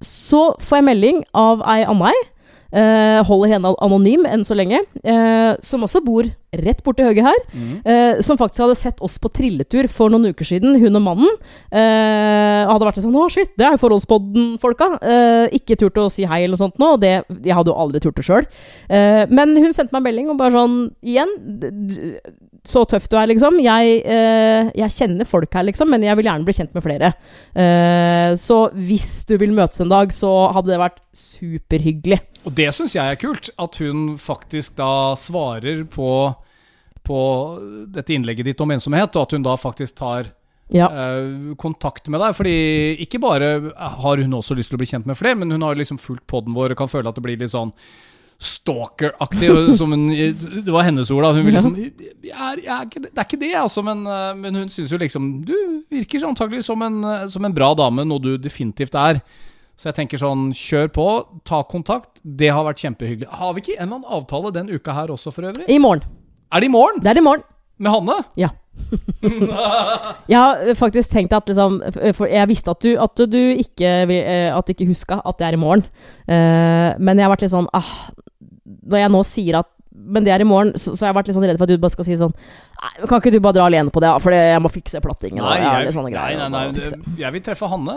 så får jeg melding av ei anna ei. Uh, holder henne anonym enn så lenge. eh, som også bor rett borti høyre her. Mm. eh, som faktisk hadde sett oss på trilletur for noen uker siden, hun og mannen. eh, hadde vært litt sånn 'Å, shit, det er jo Forholdspodden-folka'. Eh, ikke turt å si hei eller noe sånt nå, det, jeg hadde jo aldri turt det sjøl. men hun sendte meg en melding og bare sånn Igjen, så tøff du er, liksom. Jeg, eh, jeg kjenner folk her, liksom, men jeg vil gjerne bli kjent med flere. Eh, så hvis du vil møtes en dag, så hadde det vært superhyggelig. Og det syns jeg er kult, at hun faktisk da svarer på på dette innlegget ditt om ensomhet, og at hun da faktisk tar Ja. eh, kontakt med deg. Fordi ikke bare har hun også lyst til å bli kjent med flere, men hun har liksom fulgt poden vår og kan føle at det blir litt sånn stalker-aktig. det var hennes ord, da. Hun vil liksom jeg er, jeg er Det er ikke det, altså, men, eh, men hun syns jo liksom Du virker antagelig som en, som en bra dame, noe du definitivt er. Så jeg tenker sånn, kjør på, ta kontakt. Det har vært kjempehyggelig. Har vi ikke en eller annen avtale den uka her også, for øvrig? I morgen. Er det i morgen? Det er i morgen. Med Hanne? Ja. jeg har eh, faktisk tenkt at liksom For jeg visste at du, at du ikke eh, At du ikke huska at det er i morgen. Uh, men jeg har vært litt sånn ah, Når jeg nå sier at men det er i morgen, så, så har jeg vært litt sånn redd for at du bare skal si sånn Nei, kan ikke du bare dra alene på det, for jeg må fikse plattingen. Nei, jeg har nei, nei, nei, jeg vil treffe Hanne.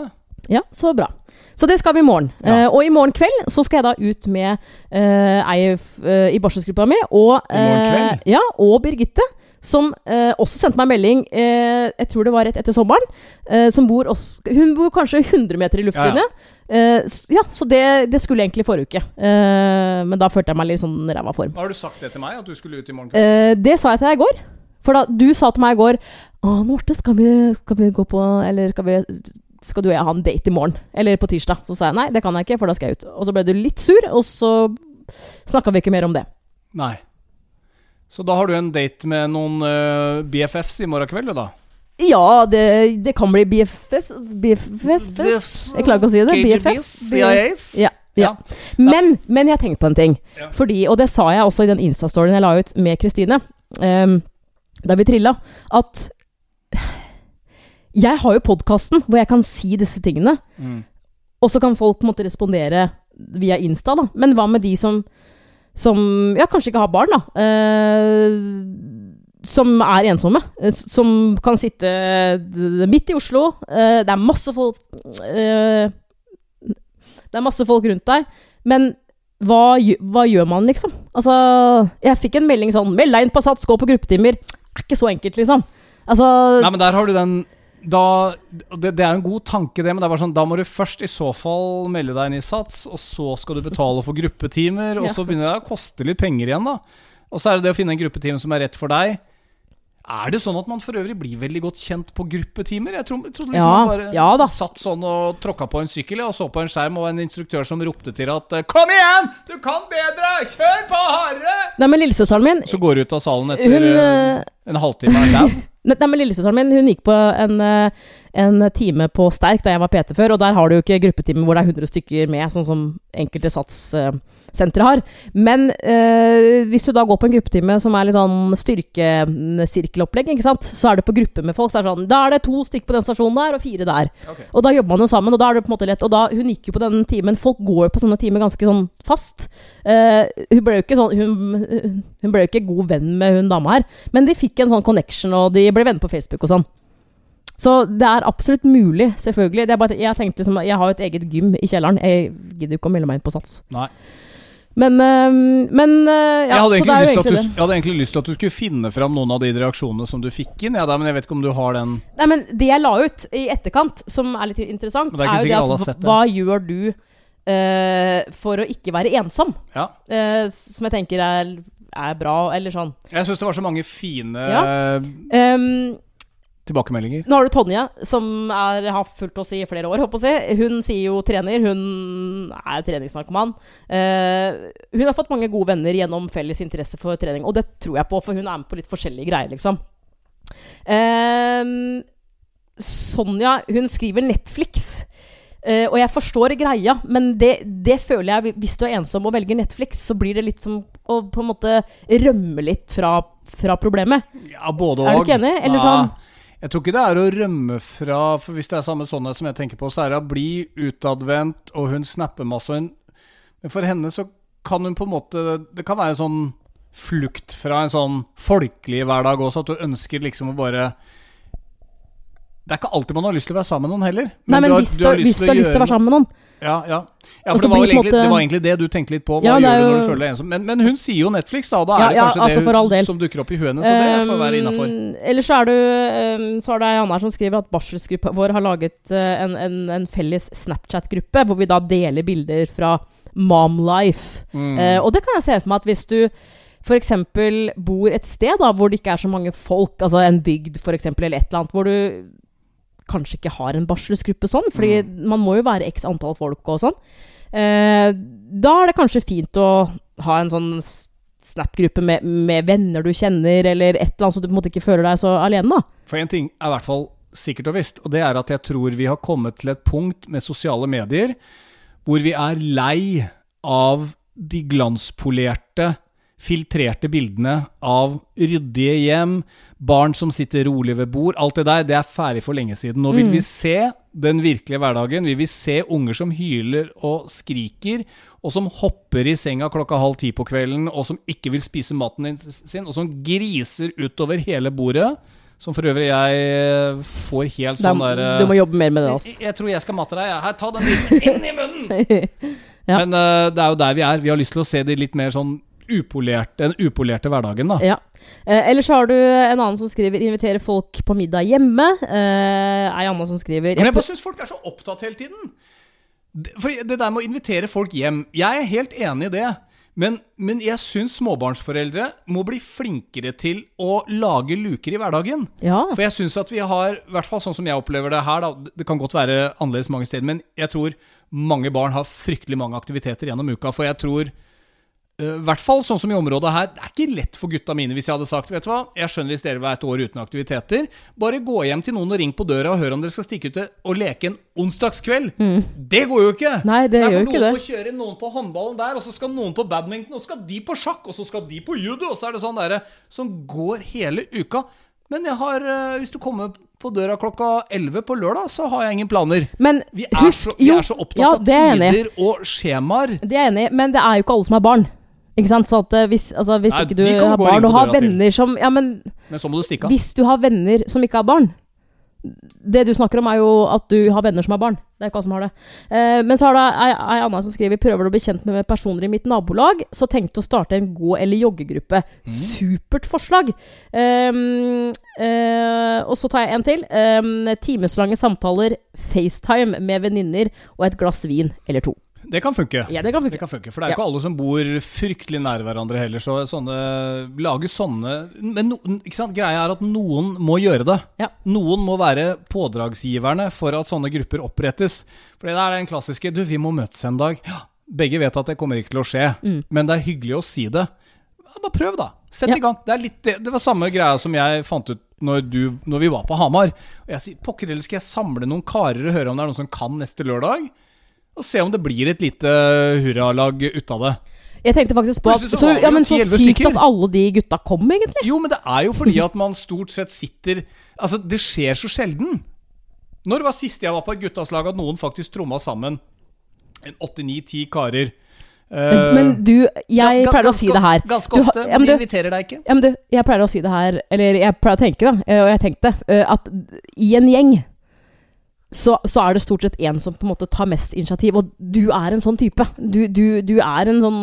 Ja, så bra. Så det skal vi i morgen. Ja. Uh, og i morgen kveld så skal jeg da ut med uh, ei uh, i barselsgruppa mi, og, kveld? ja, og Birgitte. Som eh, også sendte meg en melding, eh, jeg tror det var rett etter sommeren. eh, som bor også, hun bor kanskje 100 meter i luftlinje. Eh, ja, så det, det skulle jeg egentlig forrige uke. Eh, men da følte jeg meg litt sånn ræva form. Har du sagt det til meg, at du skulle ut i morgen? Eh, det sa jeg til deg i går. For da du sa til meg i går Å, Marte, skal vi, skal vi gå på Eller skal, vi, skal du og jeg ha en date i morgen? Eller på tirsdag? Så sa jeg nei, det kan jeg ikke, for da skal jeg ut. Og så ble du litt sur, og så snakka vi ikke mer om det. Nei. Så da har du en date med noen uh, BFFs i morgen kveld, da? Ja, det, det kan bli BFFs BFFs Jeg klarer ikke å si det. BFFs. CIAs? Ja. Ja. Men, men jeg har tenkt på en ting. Ja. Fordi, og det sa jeg også i den Insta-storyen jeg la ut med Kristine, um, da vi trilla, at jeg har jo podkasten hvor jeg kan si disse tingene. Mm. Og så kan folk på en måte respondere via Insta, da. Men hva med de som, som ja, kanskje ikke har barn, da. Eh, som er ensomme. eh, som kan sitte eh, midt i Oslo. Eh, det er masse folk eh, Det er masse folk rundt deg. Men hva, hva gjør man, liksom? Altså, jeg fikk en melding sånn 'Meld deg inn på Sats, gå på gruppetimer'. Er ikke så enkelt, liksom. Altså Nei, men der har du den da, det, det er en god tanke, det, men det er bare sånn, da må du først i så fall melde deg inn i Sats, og så skal du betale for gruppetimer, og Ja. så begynner det å koste litt penger igjen, da. Og så er det det å finne en gruppetime som er rett for deg. Er det sånn at man for øvrig blir veldig godt kjent på gruppetimer? Jeg trodde, jeg trodde liksom Ja, man bare ja da. satt sånn og tråkka på en sykkel og så på en skjerm, og en instruktør som ropte til at 'Kom igjen! Du kan bedre! Kjør på hardere!' Nei, men lillesøsteren min Så går du ut av salen etter Hun, eh, eh, en halvtime av dau. Nei, men Lillesøsteren min hun gikk på en, eh, en time på Sterk da jeg var PT før, og der har du jo ikke gruppetimer hvor det er 100 stykker med, sånn som enkelte satssentre har. Men eh, hvis du da går på en gruppetime som er litt sånn styrkesirkelopplegg, ikke sant, så er det på gruppe med folk. Så er det sånn Da er det to stykker på den stasjonen der, og fire der. Okay. Og da jobber man jo sammen, og da er det på en måte lett. Og da, hun gikk jo på den timen Folk går jo på sånne timer ganske sånn fast. Eh, hun ble jo ikke sånn hun, hun ble jo ikke god venn med hun dama her, men de fikk en sånn connection, og de ble venner på Facebook og sånn. Så det er absolutt mulig, selvfølgelig. Det bare, jeg tenkte liksom, jeg har jo et eget gym i kjelleren. Jeg gidder ikke å melde meg inn på Sats. Nei. Men, øh, men øh, ja, jeg, hadde egentlig du, jeg hadde egentlig lyst til at du skulle finne fram noen av de reaksjonene som du fikk inn, ja, da, men jeg vet ikke om du har den Nei, men det jeg la ut i etterkant, som er litt interessant, det er er, jo det at sett hva gjør du uh, for å ikke være ensom? Ja. Uh, som jeg tenker er, er bra, eller sånn. Jeg syns det var så mange fine Ja. eh, Ehm, tilbakemeldinger. Nå har du Tonje, som er, har fulgt oss i flere år. Håper jeg. Hun sier jo trener. Hun er treningsnarkoman. Uh, hun har fått mange gode venner gjennom felles interesse for trening, og det tror jeg på, for hun er med på litt forskjellige greier, liksom. Uh, Sonja, hun skriver Netflix. Uh, og jeg forstår greia, men det, det føler jeg Hvis du er ensom og velger Netflix, så blir det litt som å på en måte rømme litt fra, fra problemet. Ja, både og. Er du ikke enig? Eller Ja. sånn- Jeg tror ikke det er å rømme fra For hvis det er samme sånne som jeg tenker på, så er det å bli utadvendt, og hun snapper masse. Hun, men for henne så kan hun på en måte Det kan være en sånn flukt fra en sånn folkelig hverdag også, at du ønsker liksom å bare Det er ikke alltid man har lyst til å være sammen med noen heller. Nei, men du har, hvis du, hvis du har lyst til å være sammen med noen Ja, ja. ja for det var, egentlig, måte- det var egentlig det du tenkte litt på. Hva Ja, gjør du du når du føler deg ensom? Men, men hun sier jo Netflix, da. og Da er det kanskje altså, for det som dukker opp i hennes, så det får være innafor. Um, Eller så er du um, Så er det ei anna som skriver at barselsgruppa vår har laget uh, en, en, en felles Snapchat-gruppe, hvor vi da deler bilder fra Momlife. Mm. Uh, og det kan jeg se for meg at hvis du f.eks. bor et sted da, hvor det ikke er så mange folk, altså en bygd f.eks., eller et eller annet, hvor du kanskje ikke har en barselsgruppe sånn, fordi man må jo være x antall folk og sånn. Eh, da er det kanskje fint å ha en sånn Snap-gruppe med, med venner du kjenner, eller et eller annet, så du på en måte ikke føler deg så alene, da. For én ting er i hvert fall sikkert og visst, og det er at jeg tror vi har kommet til et punkt med sosiale medier hvor vi er lei av de glanspolerte, filtrerte bildene av ryddige hjem, barn som sitter rolig ved bord. Alt det der, det er ferdig for lenge siden. Nå vil vi se den virkelige hverdagen. Vi vil se unger som hyler og skriker, og som hopper i senga klokka halv ti på kvelden, og som ikke vil spise maten sin, og som griser utover hele bordet. Som for øvrig jeg eh, får helt sånn der du må jobbe mer med det, altså. jeg tror jeg skal mate deg. jeg. Her, ta den biten inn i munnen! Ja. Men uh, det er jo der vi er. Vi har lyst til å se det litt mer sånn upolerte, den upolerte hverdagen, da. Ja. Eh, ellers har du en annen som skriver 'invitere folk på middag hjemme'. Eh, ei anna som skriver Men jeg bare syns folk er så opptatt hele tiden. For Fordi det der med å invitere folk hjem Jeg er helt enig i det. Men, men jeg syns småbarnsforeldre må bli flinkere til å lage luker i hverdagen. Ja. For jeg syns at vi har, i hvert fall sånn som jeg opplever det her, da, det kan godt være annerledes mange steder, men jeg tror mange barn har fryktelig mange aktiviteter gjennom uka. For jeg tror, i hvert fall sånn som i området her, det er ikke lett for gutta mine hvis jeg hadde sagt Vet du hva, jeg skjønner hvis dere være et år uten aktiviteter. Bare gå hjem til noen og ring på døra og hør om dere skal stikke ut og leke en onsdagskveld. Det går jo ikke! Mm. Nei, det er gjør for noen det. kjøre noen på håndballen der, og så skal noen på badminton, og så skal de på sjakk, og så skal de på judo, og så er det sånn derre som går hele uka. Men jeg har, eh, hvis du kommer på døra klokka 11 på lørdag, så har jeg ingen planer. Men Vi er, husk så, vi er så opptatt ja, av det er enig tider og skjemaer. Det er jeg enig i, men det er jo ikke alle som er barn. Ikke sant? Så at eh, hvis, altså, hvis Nei, ikke du har barn og har venner som Ja, men Men så må du stikke av. hvis du har venner som ikke har barn Det du snakker om, er jo at du har venner som har barn. Det er ikke alle som har det. Eh, men så har du ei, ei anna som skriver Prøver å bli kjent med personer i mitt nabolag, så tenkte å starte en gå- eller joggegruppe. Mm. Supert forslag! Um, eh, og så tar jeg en til. Um, timeslange samtaler, FaceTime med venninner og et glass vin eller to. Det kan funke. Ja, det kan Det kan funke, For det er jo ikke alle som bor fryktelig nær hverandre heller. Så sånne, lage sånne Men no, greia er at noen må gjøre det. Ja. Noen må være pådragsgiverne for at sånne grupper opprettes. For det er den klassiske Du, vi må møtes en dag. Ja, begge vet at det kommer ikke til å skje, men det er hyggelig å si det. Ja, bare prøv, da. Sett Ja. i gang. Det, er litt, det, det var samme greia som jeg fant ut når, du, når vi var på Hamar. Og jeg sier pokker heller skal jeg samle noen karer og høre om det er noen som kan neste lørdag? Og se om det blir et lite hurralag ut av det. Jeg tenkte faktisk på at så så, ja, men så sykt at alle de gutta kom, egentlig. Jo, men det er jo fordi at man stort sett sitter Altså, det skjer så sjelden. Når var siste jeg var på et guttaslag at noen faktisk tromma sammen en åtte-ni-ti karer? Men, Eh, men du, jeg pleier å si det her. Ganske Du ofte, ja, men de du- inviterer deg ikke. Ja, men du, jeg pleier å si det her Eller jeg pleier å tenke, da, eh, og jeg tenkte eh, at i en gjeng så, så er det stort sett én som på en måte tar mest initiativ, og du er en sånn type. Du, du, du er en sånn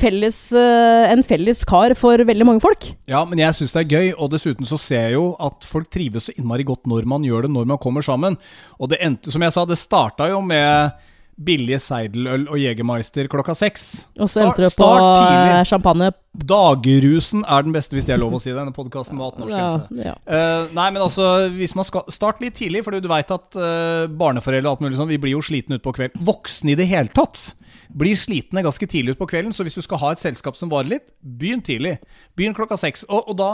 felles eh, En felles kar for veldig mange folk. Ja, men jeg syns det er gøy, og dessuten så ser jeg jo at folk trives så innmari godt når man gjør det, når man kommer sammen. Og det endte, som jeg sa, det starta jo med billige Seideløl og Jegermeister klokka seks. Og så endte du på tidlig. champagne. Dagrusen er den beste, hvis det er lov å si det. Denne podkasten var 18-årsgrense. Ja, ja. uh, nei, men altså, hvis man skal Start litt tidlig, for du veit at uh, barneforeldre og alt mulig sånn, vi blir jo slitne utpå kvelden. Voksne i det hele tatt blir slitne ganske tidlig utpå kvelden, så hvis du skal ha et selskap som varer litt, begynn tidlig. Begynn klokka seks. Og, og da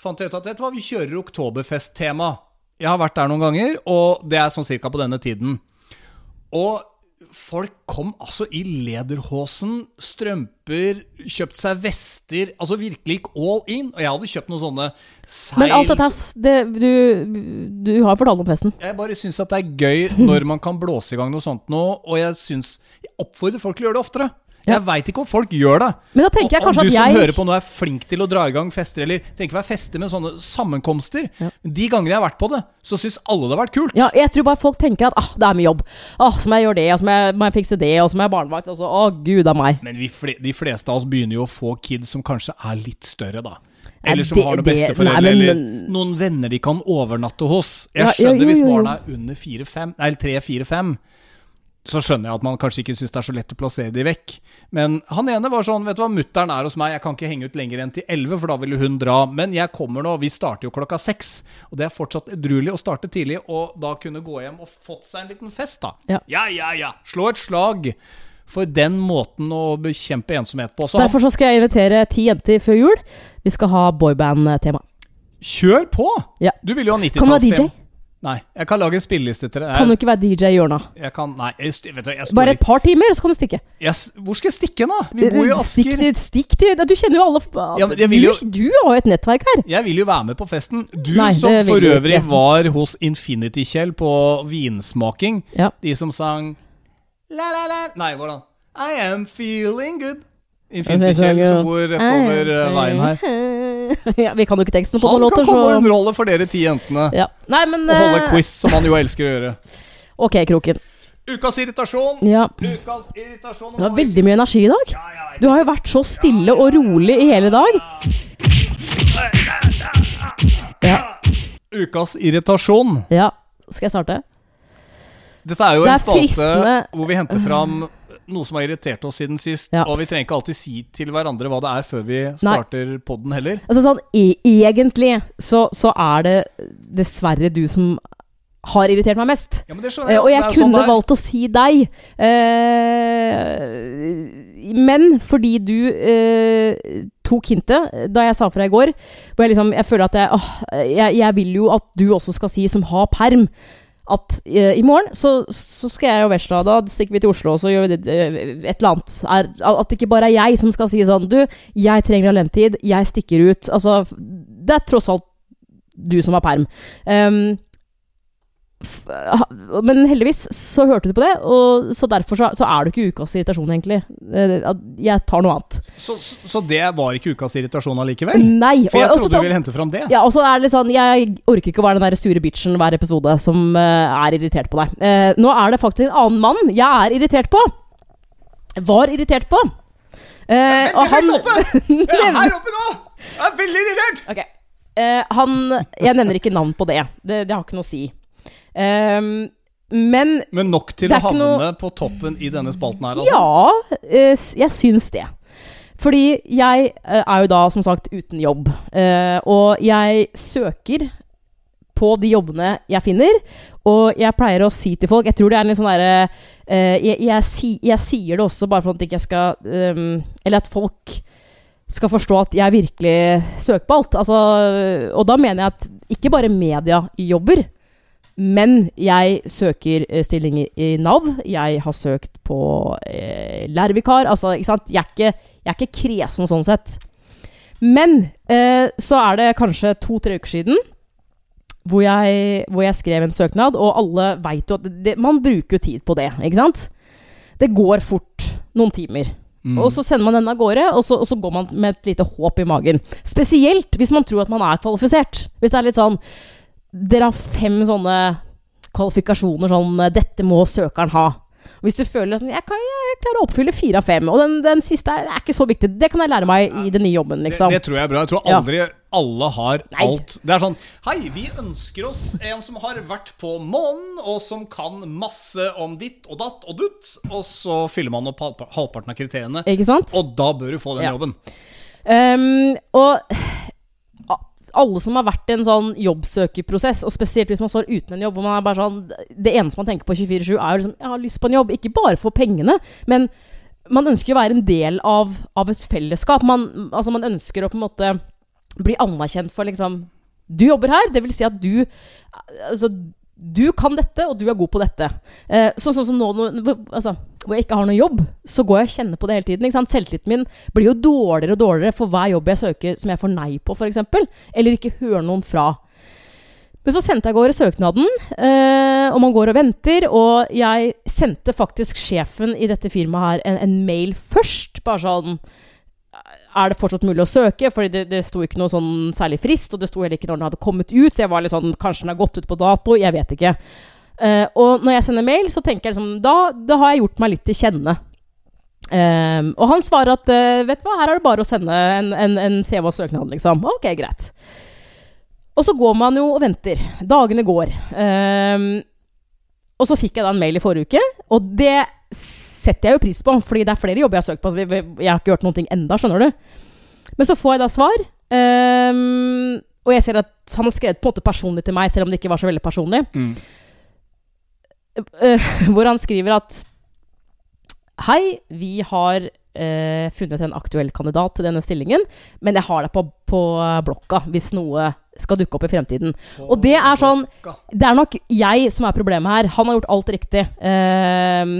fant jeg ut at vet du hva, vi kjører oktoberfest-tema. Jeg har vært der noen ganger, og det er sånn cirka på denne tiden. Og folk kom altså i lederhosen, strømper, kjøpt seg vester. Altså virkelig gikk all in. Og jeg hadde kjøpt noen sånne seil Men alt dette det, du, du har fortalt om festen. Jeg bare syns at det er gøy når man kan blåse i gang noe sånt nå, og jeg syns Jeg oppfordrer folk til å gjøre det oftere. Jeg veit ikke om folk gjør det. Men da tenker jeg kanskje at om kanskje du som jeg- hører på nå er flink til å dra i gang fester, eller tenker å være fester med sånne sammenkomster Ja. De gangene jeg har vært på det, så syns alle det har vært kult. Ja, jeg tror bare folk tenker at ah, det er mye jobb. Ah, så må jeg gjøre det, og så må jeg, må jeg fikse det, og så må jeg barnevakt. Og så, å gud a meg. Men vi fle de fleste av oss begynner jo å få kids som kanskje er litt større, da. Eller som det- har noen besteforeldre, eller noen venner de kan overnatte hos. Jeg Ja, jo, skjønner jo, hvis jo, jo. barna er under 4-5, eller 3-4-5. Så skjønner jeg at man kanskje ikke syns det er så lett å plassere de vekk. Men han ene var sånn Vet du hva, mutter'n er hos meg, jeg kan ikke henge ut lenger enn til 11, for da vil hun dra. Men jeg kommer nå, vi starter jo klokka seks. Og det er fortsatt edruelig å starte tidlig, og da kunne gå hjem og fått seg en liten fest, da. Ja. ja, ja. ja. Slå et slag for den måten å bekjempe ensomhet på. Så Derfor så skal jeg invitere ti jenter før jul. Vi skal ha boyband-tema. kjør på! Ja. Du vil jo ha Kan du være 90-tallstema. Nei, jeg kan lage en spilleliste til deg. Kan du ikke være DJ i hjørnet? Jeg kan Nei, jeg, vet du, jeg Bare et par timer, så kan du stikke. jeg, Hvor skal jeg stikke da? Vi bor jo i Stikk Asker. til, stikk til Du kjenner jo alle Ja, vil du, jo- du har jo et nettverk her. Jeg vil jo være med på festen. Du Nei, som for øvrig var hos Infinity-Kjell på vinsmaking. Ja. De som sang la, la, la. Nei, hvordan? I am feeling good. Infinity-Kjell som bor rett over eh, veien her. ja, vi kan jo ikke teksten på Han noen kan komme og underholde for dere ti jentene. ja. Nei, men Og holde eh, quiz, som han jo elsker å gjøre. Ok, Kroken. Ukas irritasjon. Ja. Ukas irritasjon. Du har veldig mye energi i dag. Ja, ja, ja. Du har jo vært så stille og rolig i hele dag. Ja. Ukas irritasjon. ja. Skal jeg starte? Dette er jo Det en er spalte fristende- hvor vi henter fram noe som har irritert oss siden sist. Ja. Og vi trenger ikke alltid si til hverandre hva det er før vi starter podden heller. Altså sånn, egentlig så, så er det dessverre du som har irritert meg mest. Ja, skjønner Eh, jeg. og jeg kunne sånn valgt å si deg. Eh, men fordi du eh, tok hintet da jeg sa fra i går, hvor jeg liksom Jeg føler at jeg, åh, jeg Jeg vil jo at du også skal si, som har perm, at uh, i morgen så, så skal jeg og Vesla Da stikker vi til Oslo, og så gjør vi det, uh, et eller annet. Er, at det ikke bare er jeg som skal si sånn Du, jeg trenger alentid. Jeg stikker ut. Altså, det er tross alt du som har perm. Um, men heldigvis så hørte du på det, og så derfor så, så er du ikke ukas irritasjon, egentlig. Eh, Jeg tar noe annet. Så, så, det var ikke ukas irritasjon allikevel? Nei. For jeg og- og så trodde du ville hente fram det. ja, og så er det litt sånn Jeg orker ikke å være den der sure bitchen hver episode som eh, er irritert på deg. Eh, nå er det faktisk en annen mann jeg er irritert på. Var irritert på. Eh, og han oppe! Jeg er her oppe nå! Jeg er veldig irritert! Ok. Eh, han Jeg nevner ikke navn på det. Det, det har ikke noe å si. Ehm, men Men nok til å havne noe- på toppen i denne spalten her, altså? Ja, eh, jeg syns det. Fordi jeg eh, er jo da som sagt uten jobb. Eh, og jeg søker på de jobbene jeg finner. Og jeg pleier å si til folk Jeg tror det er en litt sånn derre jeg, jeg, si, jeg sier det også bare for at ikke jeg skal ehm, Eller at folk skal forstå at jeg virkelig søker på alt. Altså, og da mener jeg at ikke bare media jobber, men jeg søker eh, stillinger i Nav. Jeg har søkt på eh, lærervikar. Altså, ikke sant? Jeg er ikke, jeg er ikke kresen sånn sett. Men eh, så er det kanskje to-tre uker siden hvor jeg, hvor jeg skrev en søknad, og alle veit jo at det, man bruker jo tid på det, ikke sant? Det går fort noen timer. Mm. Og så sender man den av gårde, og så, og så går man med et lite håp i magen. Spesielt hvis man tror at man er kvalifisert. Hvis det er litt sånn Dere har fem sånne kvalifikasjoner sånn 'Dette må søkeren ha'. Og Hvis du føler sånn jeg, kan, 'Jeg klarer å oppfylle fire av fem', og den, den siste er, er ikke så viktig. Det kan jeg lære meg i den nye jobben, liksom. Det, det tror jeg er bra. Jeg tror Ja. aldri alle har Nei. alt. Det er sånn Hei, vi ønsker oss en som har vært på månen, og som kan masse om ditt og datt og dutt. Og så fyller man opp halvparten av kriteriene, Ikke sant? og da bør du få den Ja. jobben. Um, og alle som har vært i en sånn jobbsøkerprosess, og spesielt hvis man står uten en jobb hvor man er bare sånn Det eneste man tenker på 24-7, er jo liksom Jeg har lyst på en jobb. Ikke bare for pengene, men man ønsker å være en del av, av et fellesskap. Man, altså man ønsker å på en måte bli anerkjent for liksom Du jobber her, det vil si at du Altså, du kan dette, og du er god på dette. Eh, så, sånn som nå, nå altså, hvor jeg ikke har noe jobb, så går jeg og kjenner på det hele tiden. Selvtilliten min blir jo dårligere og dårligere for hver jobb jeg søker som jeg får nei på, f.eks. Eller ikke hører noen fra. Men så sendte jeg av gårde søknaden, eh, og man går og venter. Og jeg sendte faktisk sjefen i dette firmaet her en, en mail først. Bare sånn Er det fortsatt mulig å søke? Fordi det, det sto ikke noe sånn særlig frist, og det sto heller ikke når den hadde kommet ut. Så jeg var litt sånn Kanskje den har gått ut på dato? Jeg vet ikke. Uh, og når jeg sender mail, så tenker jeg liksom Da, da har jeg gjort meg litt til kjenne. Um, og han svarer at uh, vet du hva, her er det bare å sende en, en, en CV og søknad, liksom. Ok, greit. Og så går man jo og venter. Dagene går. Um, Og så fikk jeg da en mail i forrige uke, og det setter jeg jo pris på, fordi det er flere jobber jeg har søkt på. Så vi- vi- jeg har ikke gjort noen ting enda, skjønner du. Men så får jeg da svar, Um, og jeg ser at han har skrevet på en måte personlig til meg, selv om det ikke var så veldig personlig. Mm. Uh, hvor han skriver at Hei, vi har uh, funnet en aktuell kandidat til denne stillingen, men jeg har deg på, på blokka hvis noe skal dukke opp i fremtiden. Og det er sånn Det er nok jeg som er problemet her. Han har gjort alt riktig. Ehm,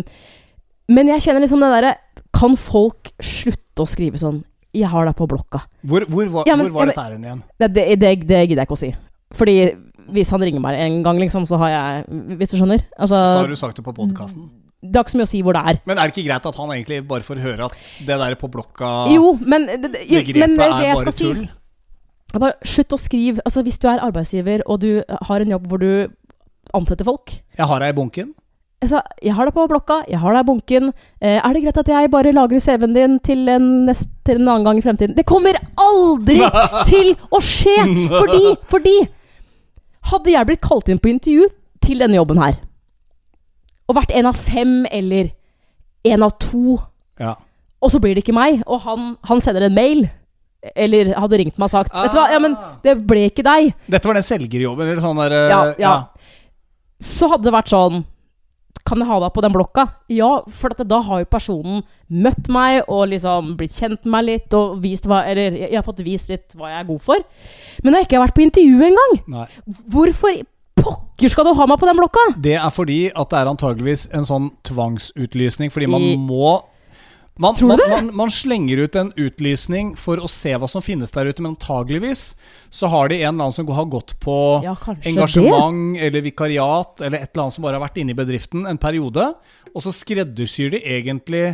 men jeg kjenner liksom det derre Kan folk slutte å skrive sånn 'Jeg har deg på blokka'? Hvor, hvor, var- Ja, men- hvor var ja, dette her igjen? Det, det, det, det gidder jeg ikke å si. Fordi hvis han ringer meg en gang, liksom, så har jeg Hvis du skjønner? Så har Altså, du sagt det på podkasten. det har ikke så mye å si hvor det er. Men er det ikke greit at han egentlig bare får høre at det der på blokka Jo, men, det, det, jo, men det, er jeg bare skal si? Bare slutt å skrive. Altså, hvis du er arbeidsgiver, og du har en jobb hvor du ansetter folk Jeg har deg i bunken. Altså, Jeg har det på blokka, jeg har det i bunken. Eh, er det greit at jeg bare lagrer CV-en din til en, nest, til en annen gang i fremtiden? Det kommer aldri til å skje! Fordi, fordi Hadde jeg blitt kalt inn på intervju til denne jobben her, og vært en av fem eller en av to Ja. og så blir det ikke meg, og han, han sender en mail. Eller hadde ringt meg og sagt Vet du hva, ja, men Ah. det ble ikke deg. Dette var den selgerjobben, eller sånn der ja, Ja, ja. Så hadde det vært sånn Kan jeg ha deg på den blokka? Ja, for da har jo personen møtt meg og liksom blitt kjent med meg litt og vist hva Eller jeg har fått vist litt hva jeg er god for. Men jeg har ikke vært på intervju engang! Hvorfor pokker skal du ha meg på den blokka? Det er fordi at det er antageligvis en sånn tvangsutlysning, fordi man I- må man, Tror man, det? man, man slenger ut en utlysning for å se hva som finnes der ute, men antageligvis så har de en eller annen som har gått på Ja, engasjement engasjement eller vikariat eller et eller annet som bare har vært inne i bedriften en periode, og så skreddersyr de egentlig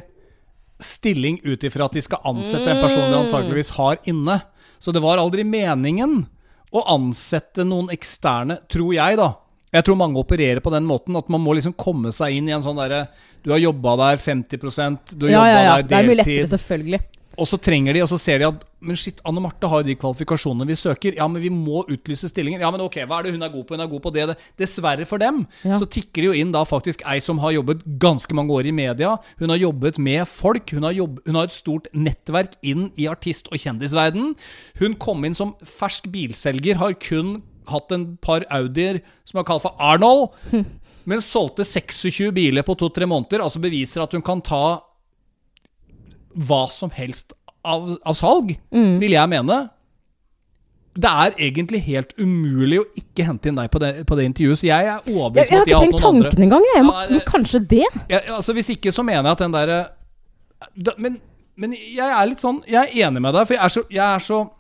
stilling ut ifra at de skal ansette en person de antageligvis har inne. Så det var aldri meningen å ansette noen eksterne, tror jeg, da. Jeg tror mange opererer på den måten at man må liksom komme seg inn i en sånn derre Du har jobba der 50 du har Ja, jobba ja, ja. der Det er mye lettere, selvfølgelig. Og så trenger de, og så ser de at Men shit, Anne Marte har jo de kvalifikasjonene vi søker. Ja, men vi må utlyse stillingen. Ja, men ok, hva er det hun er god på? Hun er god på det. det. Dessverre for dem, Ja. så tikker det jo inn da faktisk ei som har jobbet ganske mange år i media. Hun har jobbet med folk. Hun har, jobb, hun har et stort nettverk inn i artist- og kjendisverden. Hun kom inn som fersk bilselger, har kun hatt en par Audier som er kalt for Arnold. Men solgte 26 biler på to-tre måneder. Altså beviser at hun kan ta hva som helst av, av salg, Mm. vil jeg mene. Det er egentlig helt umulig å ikke hente inn deg på det, på det intervjuet, så jeg er overbevist om har at de ikke har tenkt hatt noen andre. tanken engang. Jeg. Må, Ja, det- kanskje det? Jeg, altså Hvis ikke, så mener jeg at den derre men, men jeg er litt sånn Jeg er enig med deg, for jeg er så, jeg er så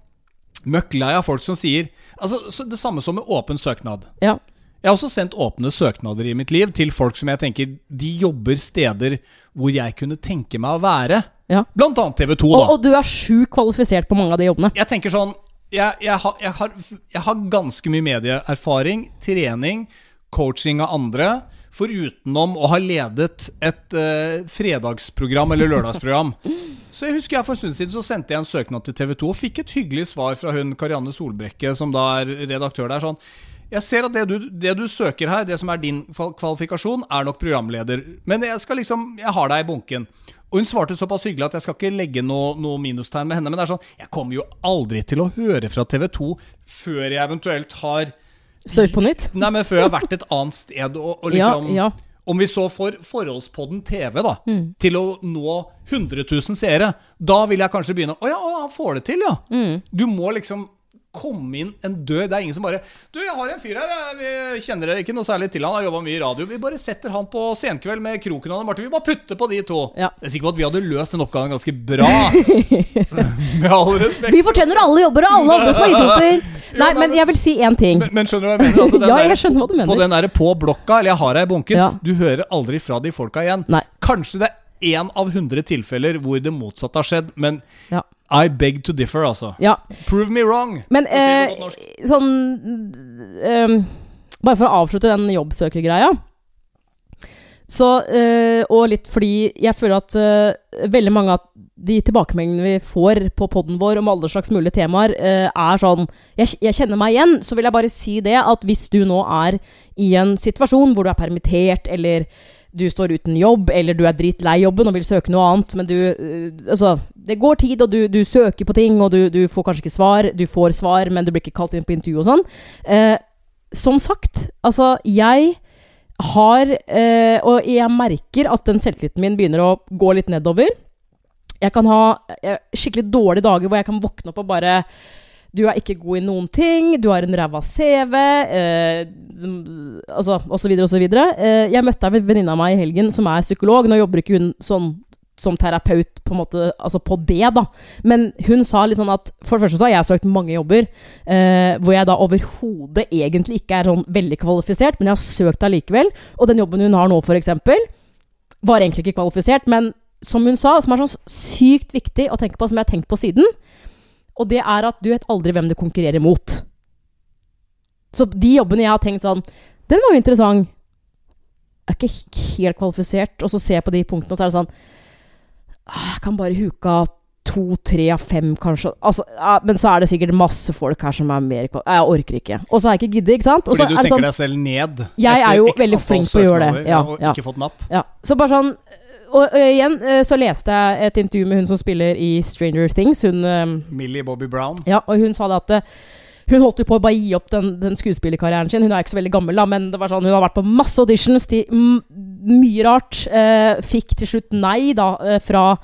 møkk lei av folk som sier Altså Det samme som med åpen søknad. Ja. Jeg har også sendt åpne søknader i mitt liv til folk som jeg tenker de jobber steder hvor jeg kunne tenke meg å være. ja. Blant annet TV 2, da. Og, og du er sjukt kvalifisert på mange av de jobbene. jeg tenker sånn jeg, jeg, har, jeg, har, jeg har ganske mye medieerfaring, trening, coaching av andre. Forutenom å ha ledet et uh, fredagsprogram eller lørdagsprogram. Så jeg husker jeg For en stund siden så sendte jeg en søknad til TV 2 og fikk et hyggelig svar fra hun Karianne Solbrekke, som da er redaktør der. sånn jeg ser at det du, det du søker her, det som er din kvalifikasjon, er nok programleder. Men jeg skal liksom Jeg har deg i bunken. Og hun svarte såpass hyggelig at jeg skal ikke legge noe, noe minustegn med henne. Men det er sånn Jeg kommer jo aldri til å høre fra TV 2 før jeg eventuelt har Søk på nytt. Nei, men før jeg har vært et annet sted og, og liksom ja. Om vi så får Forholdspodden TV da til å nå 100 000 seere, da vil jeg kanskje begynne Å ja, å, han får det til, ja. Du må liksom komme inn en dør. Det er ingen som bare Du, jeg har en fyr her. Vi kjenner det ikke noe særlig til. Han har jobba mye i radio. Vi bare setter han på Senkveld med Kroken og Marte. Vi bare putter på de to. Ja. Jeg er sikker på at vi hadde løst den oppgaven ganske bra. med all respekt. Vi fortjener alle jobber og alle andre som har idioter. Nei, men jeg vil si én ting. Men, men skjønner du hva jeg mener? Altså, den Ja, jeg skjønner hva du mener. På den der på blokka, eller jeg har deg i bunken, Ja. du hører aldri fra de folka igjen. Nei. Kanskje det er én av hundre tilfeller hvor det motsatte har skjedd, men Ja. I beg to differ, altså. ja. Prove me wrong. Men eh, sånn ehm, Bare for å avslutte den jobbsøkergreia. Så, øh, og litt fordi jeg føler at øh, veldig mange av de tilbakemeldingene vi får på poden vår om alle slags mulige temaer, øh, er sånn jeg, jeg kjenner meg igjen. Så vil jeg bare si det at hvis du nå er i en situasjon hvor du er permittert, eller du står uten jobb, eller du er dritlei jobben og vil søke noe annet, men du øh, Altså, det går tid, og du, du søker på ting, og du, du, får kanskje ikke svar. Du får svar, men du blir ikke kalt inn på intervju og sånn. Eh, som sagt, altså, jeg har eh, Og jeg merker at den selvtilliten min begynner å gå litt nedover. Jeg kan ha eh, skikkelig dårlige dager hvor jeg kan våkne opp og bare Du er ikke god i noen ting. Du har en ræva CV. Eh, altså, og så videre og så videre. Eh, jeg møtte en venninne av meg i helgen som er psykolog. Nå jobber ikke hun sånn som terapeut på en måte, altså på det, da. Men hun sa litt sånn at for det første så har jeg søkt mange jobber eh, hvor jeg da overhodet egentlig ikke er sånn veldig kvalifisert, men jeg har søkt allikevel. Og den jobben hun har nå, f.eks., var egentlig ikke kvalifisert, men som hun sa, som er sånn sykt viktig å tenke på, som jeg har tenkt på siden, og det er at du vet aldri hvem du konkurrerer mot. Så de jobbene jeg har tenkt sånn Den var jo interessant. Jeg er ikke helt kvalifisert. Og så ser jeg på de punktene, og så er det sånn «Ah, Jeg kan bare huke av to, tre av fem, kanskje. Altså, ja, men så er det sikkert masse folk her som er mer kvalifisert. Jeg orker ikke. Og så har jeg ikke giddet, ikke sant? Og Fordi du er tenker sånn- deg selv ned. Jeg er jo veldig flink på å gjøre det. Ja, og ja. ikke fått napp. Ja, så bare sånn Og og, igjen så leste jeg et intervju med hun som spiller i Stranger Things. Hun Millie Bobby Brown. Ja, og hun sa det at eh, hun holdt jo på å bare gi opp den, den skuespillerkarrieren sin. Hun er ikke så veldig gammel, da, men det var sånn, hun har vært på masse auditions til mye rart. Eh, fikk til slutt nei da eh, fra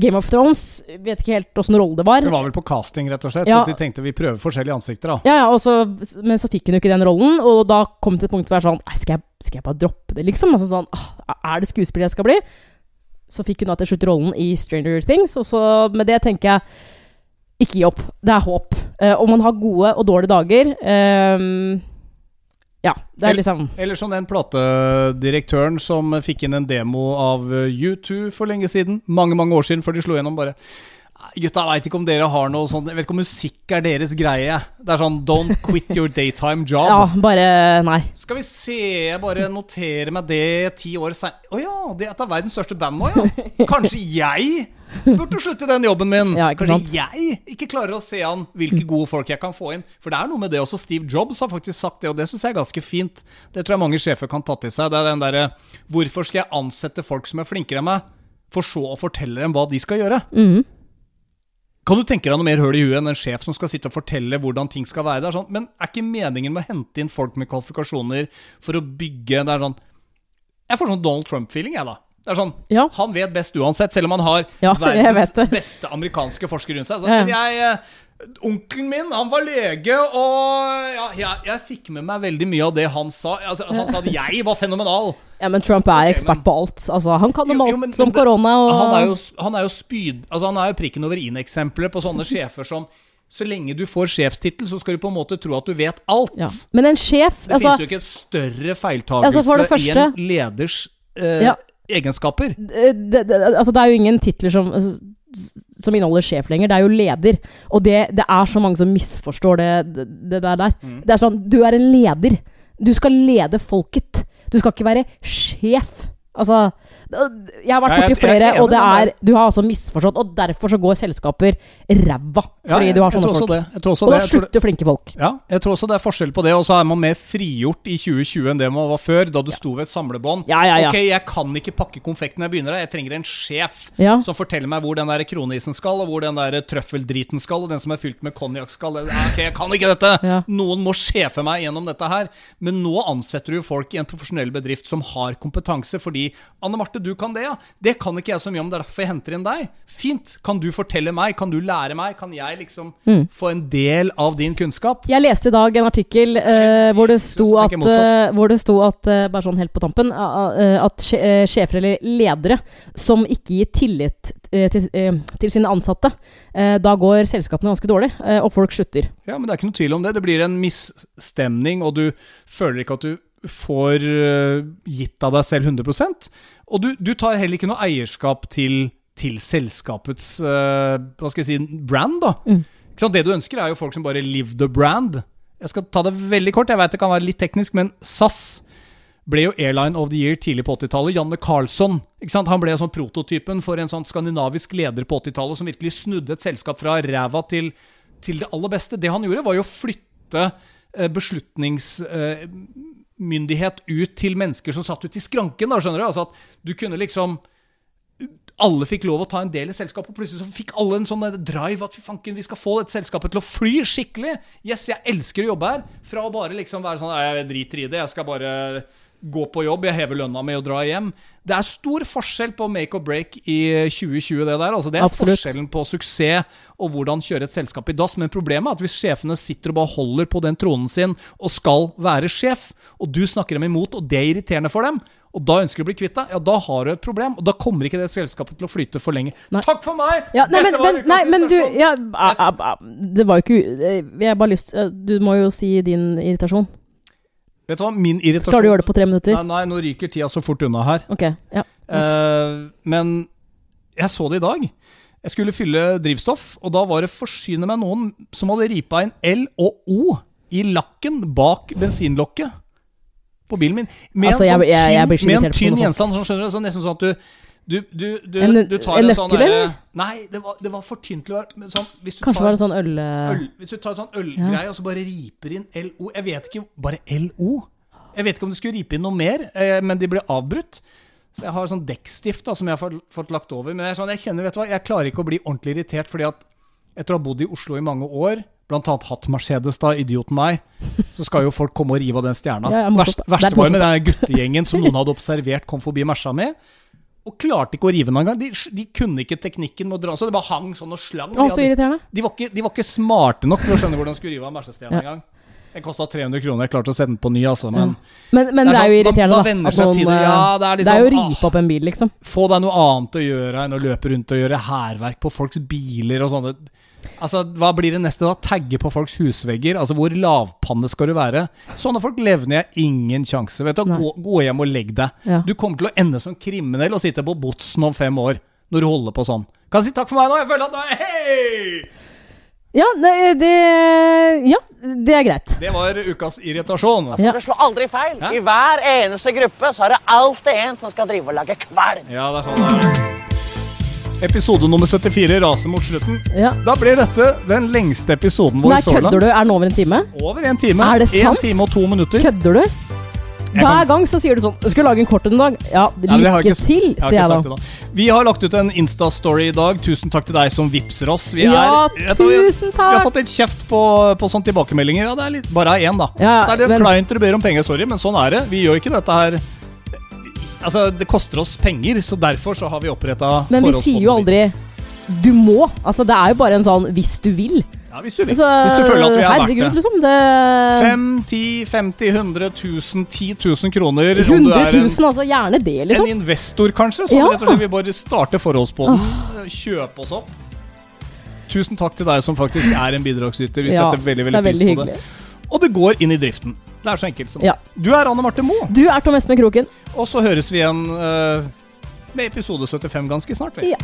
Game of Thrones. Vet ikke helt åssen rolle det var. Hun var vel på casting, rett og slett. Ja. Og de tenkte vi prøver forskjellige ansikter, da. Ja, ja, så, Men så fikk hun jo ikke den rollen, og da kom det til et punkt hvor jeg var sånn Nei, skal jeg, skal jeg bare droppe det, liksom? Altså sånn, ah, Er det skuespiller jeg skal bli? Så fikk hun da til slutt rollen i Stranger Things, og så med det tenker jeg ikke gi opp. Det er håp. Uh, om man har gode og dårlige dager um, Ja, det er liksom Eller som den platedirektøren som fikk inn en demo av U2 for lenge siden. Mange, mange år siden, før de slo gjennom bare «Nei, Gutta, jeg veit ikke om dere har noe sånn Jeg vet ikke om musikk er deres greie. Det er sånn Don't quit your daytime job. Ja, bare Nei. Skal vi se, jeg bare noterer meg det ti år seinere. Å ja, det er et av verdens største band nå, ja. Kanskje jeg burde slutte den jobben min. Ja, Kanskje sant? jeg ikke klarer å se an hvilke gode folk jeg kan få inn. For det er noe med det også. Steve Jobs har faktisk sagt det, og det syns jeg er ganske fint. Det tror jeg mange sjefer kan ta til seg. Det er den derre Hvorfor skal jeg ansette folk som er flinkere enn meg, for så å fortelle dem hva de skal gjøre? Mhm. Kan du tenke deg noe mer høl i huet enn en sjef som skal sitte og fortelle hvordan ting skal være? Det er sånn, men er ikke meningen med å hente inn folk med kvalifikasjoner for å bygge Det er sånn Jeg får sånn Donald Trump-feeling, jeg, da. Det er sånn, Ja. Han vet best uansett, selv om han har Ja, verdens beste amerikanske forsker rundt seg. Sånn, Ja, ja. Men jeg eh, Onkelen min, han var lege, og ja, jeg, jeg fikk med meg veldig mye av det han sa. Altså, han sa at jeg var fenomenal. Ja, men Trump er Ok, ekspert men- på alt. Altså, han kan om Jo, alt jo, men- som korona og Han er jo, han er jo spyd... Altså han er jo prikken over i-en-eksempler på sånne sjefer som Så lenge du får sjefstittel, så skal du på en måte tro at du vet alt. ja. Men en sjef Det altså, finnes jo ikke en større feiltagelse Altså, i en leders eh, Ja. egenskaper. det, det, det, altså, det er jo ingen titler som, som inneholder sjef lenger. Det er jo leder. Og det, det er så mange som misforstår det, det, det der. der. Mm. Det er sånn Du er en leder. Du skal lede folket. Du skal ikke være sjef. Altså Jeg har vært borti er flere, og det er Du har altså misforstått, og derfor så går selskaper ræva. Fordi du har sånne folk. Jeg tror også Og da slutter flinke folk. Ja, jeg tror også det er forskjell på det. Og så er man mer frigjort i 2020 enn det man var før, da du sto ved et samlebånd. Ja. Ok, jeg kan ikke pakke konfekten når jeg begynner, jeg trenger en sjef som forteller meg hvor den der kronisen skal, og hvor den der trøffeldriten skal, og den som er fylt med konjakk skal. Ok, jeg kan ikke dette! Noen må sjefe meg gjennom dette her. Men nå ansetter du folk i en profesjonell bedrift som har kompetanse, fordi Anne Marte, du kan det, ja. Det kan ikke jeg så mye om, det er derfor jeg henter inn deg. Fint. Kan du fortelle meg? Kan du lære meg? Kan jeg liksom Mm. få en del av din kunnskap? Jeg leste i dag en artikkel uh, hvor det at, eh, hvor det sto at uh, bare sånn helt på tampen at sje- sjefer eller ledere som ikke gir tillit til, til sine ansatte, da går selskapene ganske dårlig, og folk slutter. Ja, men det er ikke noe tvil om det. Det blir en misstemning, og du føler ikke at du får øh, gitt av deg selv 100% Og du, du tar heller ikke noe eierskap til, til selskapets uh, hva skal jeg si, brand, da. Mm. Det du ønsker, er jo folk som bare live the brand. Jeg skal ta det veldig kort, jeg vet det kan være litt teknisk, men SAS ble jo Airline of the Year tidlig på 80-tallet. Janne Carlsson. Ikke sant? Han ble sånn prototypen for en sånn skandinavisk leder på 80-tallet som virkelig snudde et selskap fra ræva til, til det aller beste. Det han gjorde, var jo å flytte eh, beslutningsmyndighet ut til mennesker som satt ute i skranken. da, skjønner du? Altså at du kunne liksom alle fikk lov å ta en del i selskapet, og plutselig så fikk alle en sånn drive at fanken, vi skal få dette selskapet til å fly skikkelig. Yes, jeg elsker å jobbe her. Fra å bare liksom være sånn Jeg driter i det, jeg skal bare gå på jobb, jeg hever lønna mi og drar hjem. Det er stor forskjell på make or break i 2020, det der. Altså, det er Absolutt. forskjellen på suksess og hvordan kjøre et selskap i dass. Men problemet er at hvis sjefene sitter og bare holder på den tronen sin og skal være sjef, og du snakker dem imot, og det er irriterende for dem, og da ønsker du å bli kvitt deg, ja, da har du et problem. Og da kommer ikke det selskapet til å flyte for lenge. Nei. Takk for meg! Ja, nei, men, men, nei, men du ja, a, a, a, Det var jo ikke eh, Jeg bare lyst eh, Du må jo si din irritasjon. Vet du hva, min irritasjon Klarer du å gjøre det på tre minutter? Nei, nei, nå ryker tida så fort unna her. Ok. Ja. Uh, men jeg så det i dag. Jeg skulle fylle drivstoff, og da var det forsyne meg noen som hadde ripa inn L og O i lakken bak bensinlokket på bilen min. Med Altså, en sånn jeg- jeg jeg tynn, med en tynn gjenstand, sånn, skjønner du, så nesten sånn at du du, du, du, En- du tar en en, sånn derre- Nei, det var, det var for tynt til å være sånn, Kanskje tar, var det sånn øl... eh, øl, Hvis du tar en sånn ølgreie og så bare riper inn LO Jeg vet ikke Bare LO? Jeg vet ikke om du skulle ripe inn noe mer, eh, men de ble avbrutt. Så jeg har sånn dekkstift da, som jeg har fått, lagt over. Men jeg, sånn, jeg kjenner, vet du hva, jeg klarer ikke å bli ordentlig irritert, fordi at etter å ha bodd i Oslo i mange år, blant annet hatt Mercedes, da, idioten meg, så skal jo folk komme og rive av den stjerna. Ja, ja. Verst, er verste var jo med den guttegjengen som noen hadde observert kom forbi Mersa med. Og klarte ikke å rive den engang. De, de kunne ikke teknikken med å dra, så det bare hang sånn og slang. Å, De hadde- de var, ikke, de var ikke smarte nok til å skjønne hvordan de skulle rive av Mercestjerna Ja. engang. Den kosta 300 kroner. Jeg klarte å sende den på ny, altså. Men Men, men det, Det er er jo sånn, man- irriterende, man da. noen, det. eh, Ja, det er liksom, det er jo å sånn, ripe opp en bil, liksom. få deg noe annet å gjøre enn å løpe rundt og gjøre hærverk på folks biler og sånne Altså, Hva blir det neste, da? Tagge på folks husvegger? Altså, Hvor lavpanne skal du være? Sånne folk levner jeg ingen sjanse. Vet du, gå, gå hjem og legg deg. Ja. Du kommer til å ende som kriminell og sitte på botsen om fem år når du holder på sånn. Kan jeg si takk for meg nå? Jeg føler at nå er Hei! Ja, det, det Ja, det er greit. Det var ukas irritasjon. Ja. Det slår aldri feil. Hæ? I hver eneste gruppe så er det alltid en som skal drive og lage kvalm. Ja, det er sånn det er. Episode nummer 74 raser mot slutten. Ja. Da blir dette den lengste episoden vår Nei, så langt. kødder du? Er den over en time? Over en time. Er det En time og to minutter. Kødder du? Hver gang så sier du sånn skal lage en kort en dag'. Ja, lykke ja, ikke- til, sier jeg da. Vi har lagt ut en Insta-story i dag. Tusen takk til deg som vippser oss. Vi Ja, er, tror, vi- Vi har fått litt kjeft på, på sånne tilbakemeldinger. Ja, det er litt, bare én, da. Ja, det er litt men- kleint dere ber om penger, sorry, men sånn er det. Vi gjør ikke dette her Altså, det koster oss penger, så derfor så har vi oppretta Men vi sier jo aldri 'du må'. Altså, det er jo bare en sånn 'hvis du vil'. Ja, hvis du vil. Altså, hvis du føler at vi er verdt det. liksom. Det 5, 10, 50, 100 1000, 10 000 kroner. om 100 du er 000, en, altså. Gjerne det, en liksom. investor, kanskje, som Ja. rett og slett vil bare starte forholdsbåten. Kjøpe oss opp. Tusen takk til deg som faktisk er en bidragsyter. Vi Ja, setter veldig veldig, veldig pris på hyggelig. det. Og det går inn i driften. Det er så enkelt som. Ja. Du er Anne Marte Moe, Du er Tom Espen Kroken. og så høres vi igjen uh, med episode 75 ganske snart. Vi. Ja.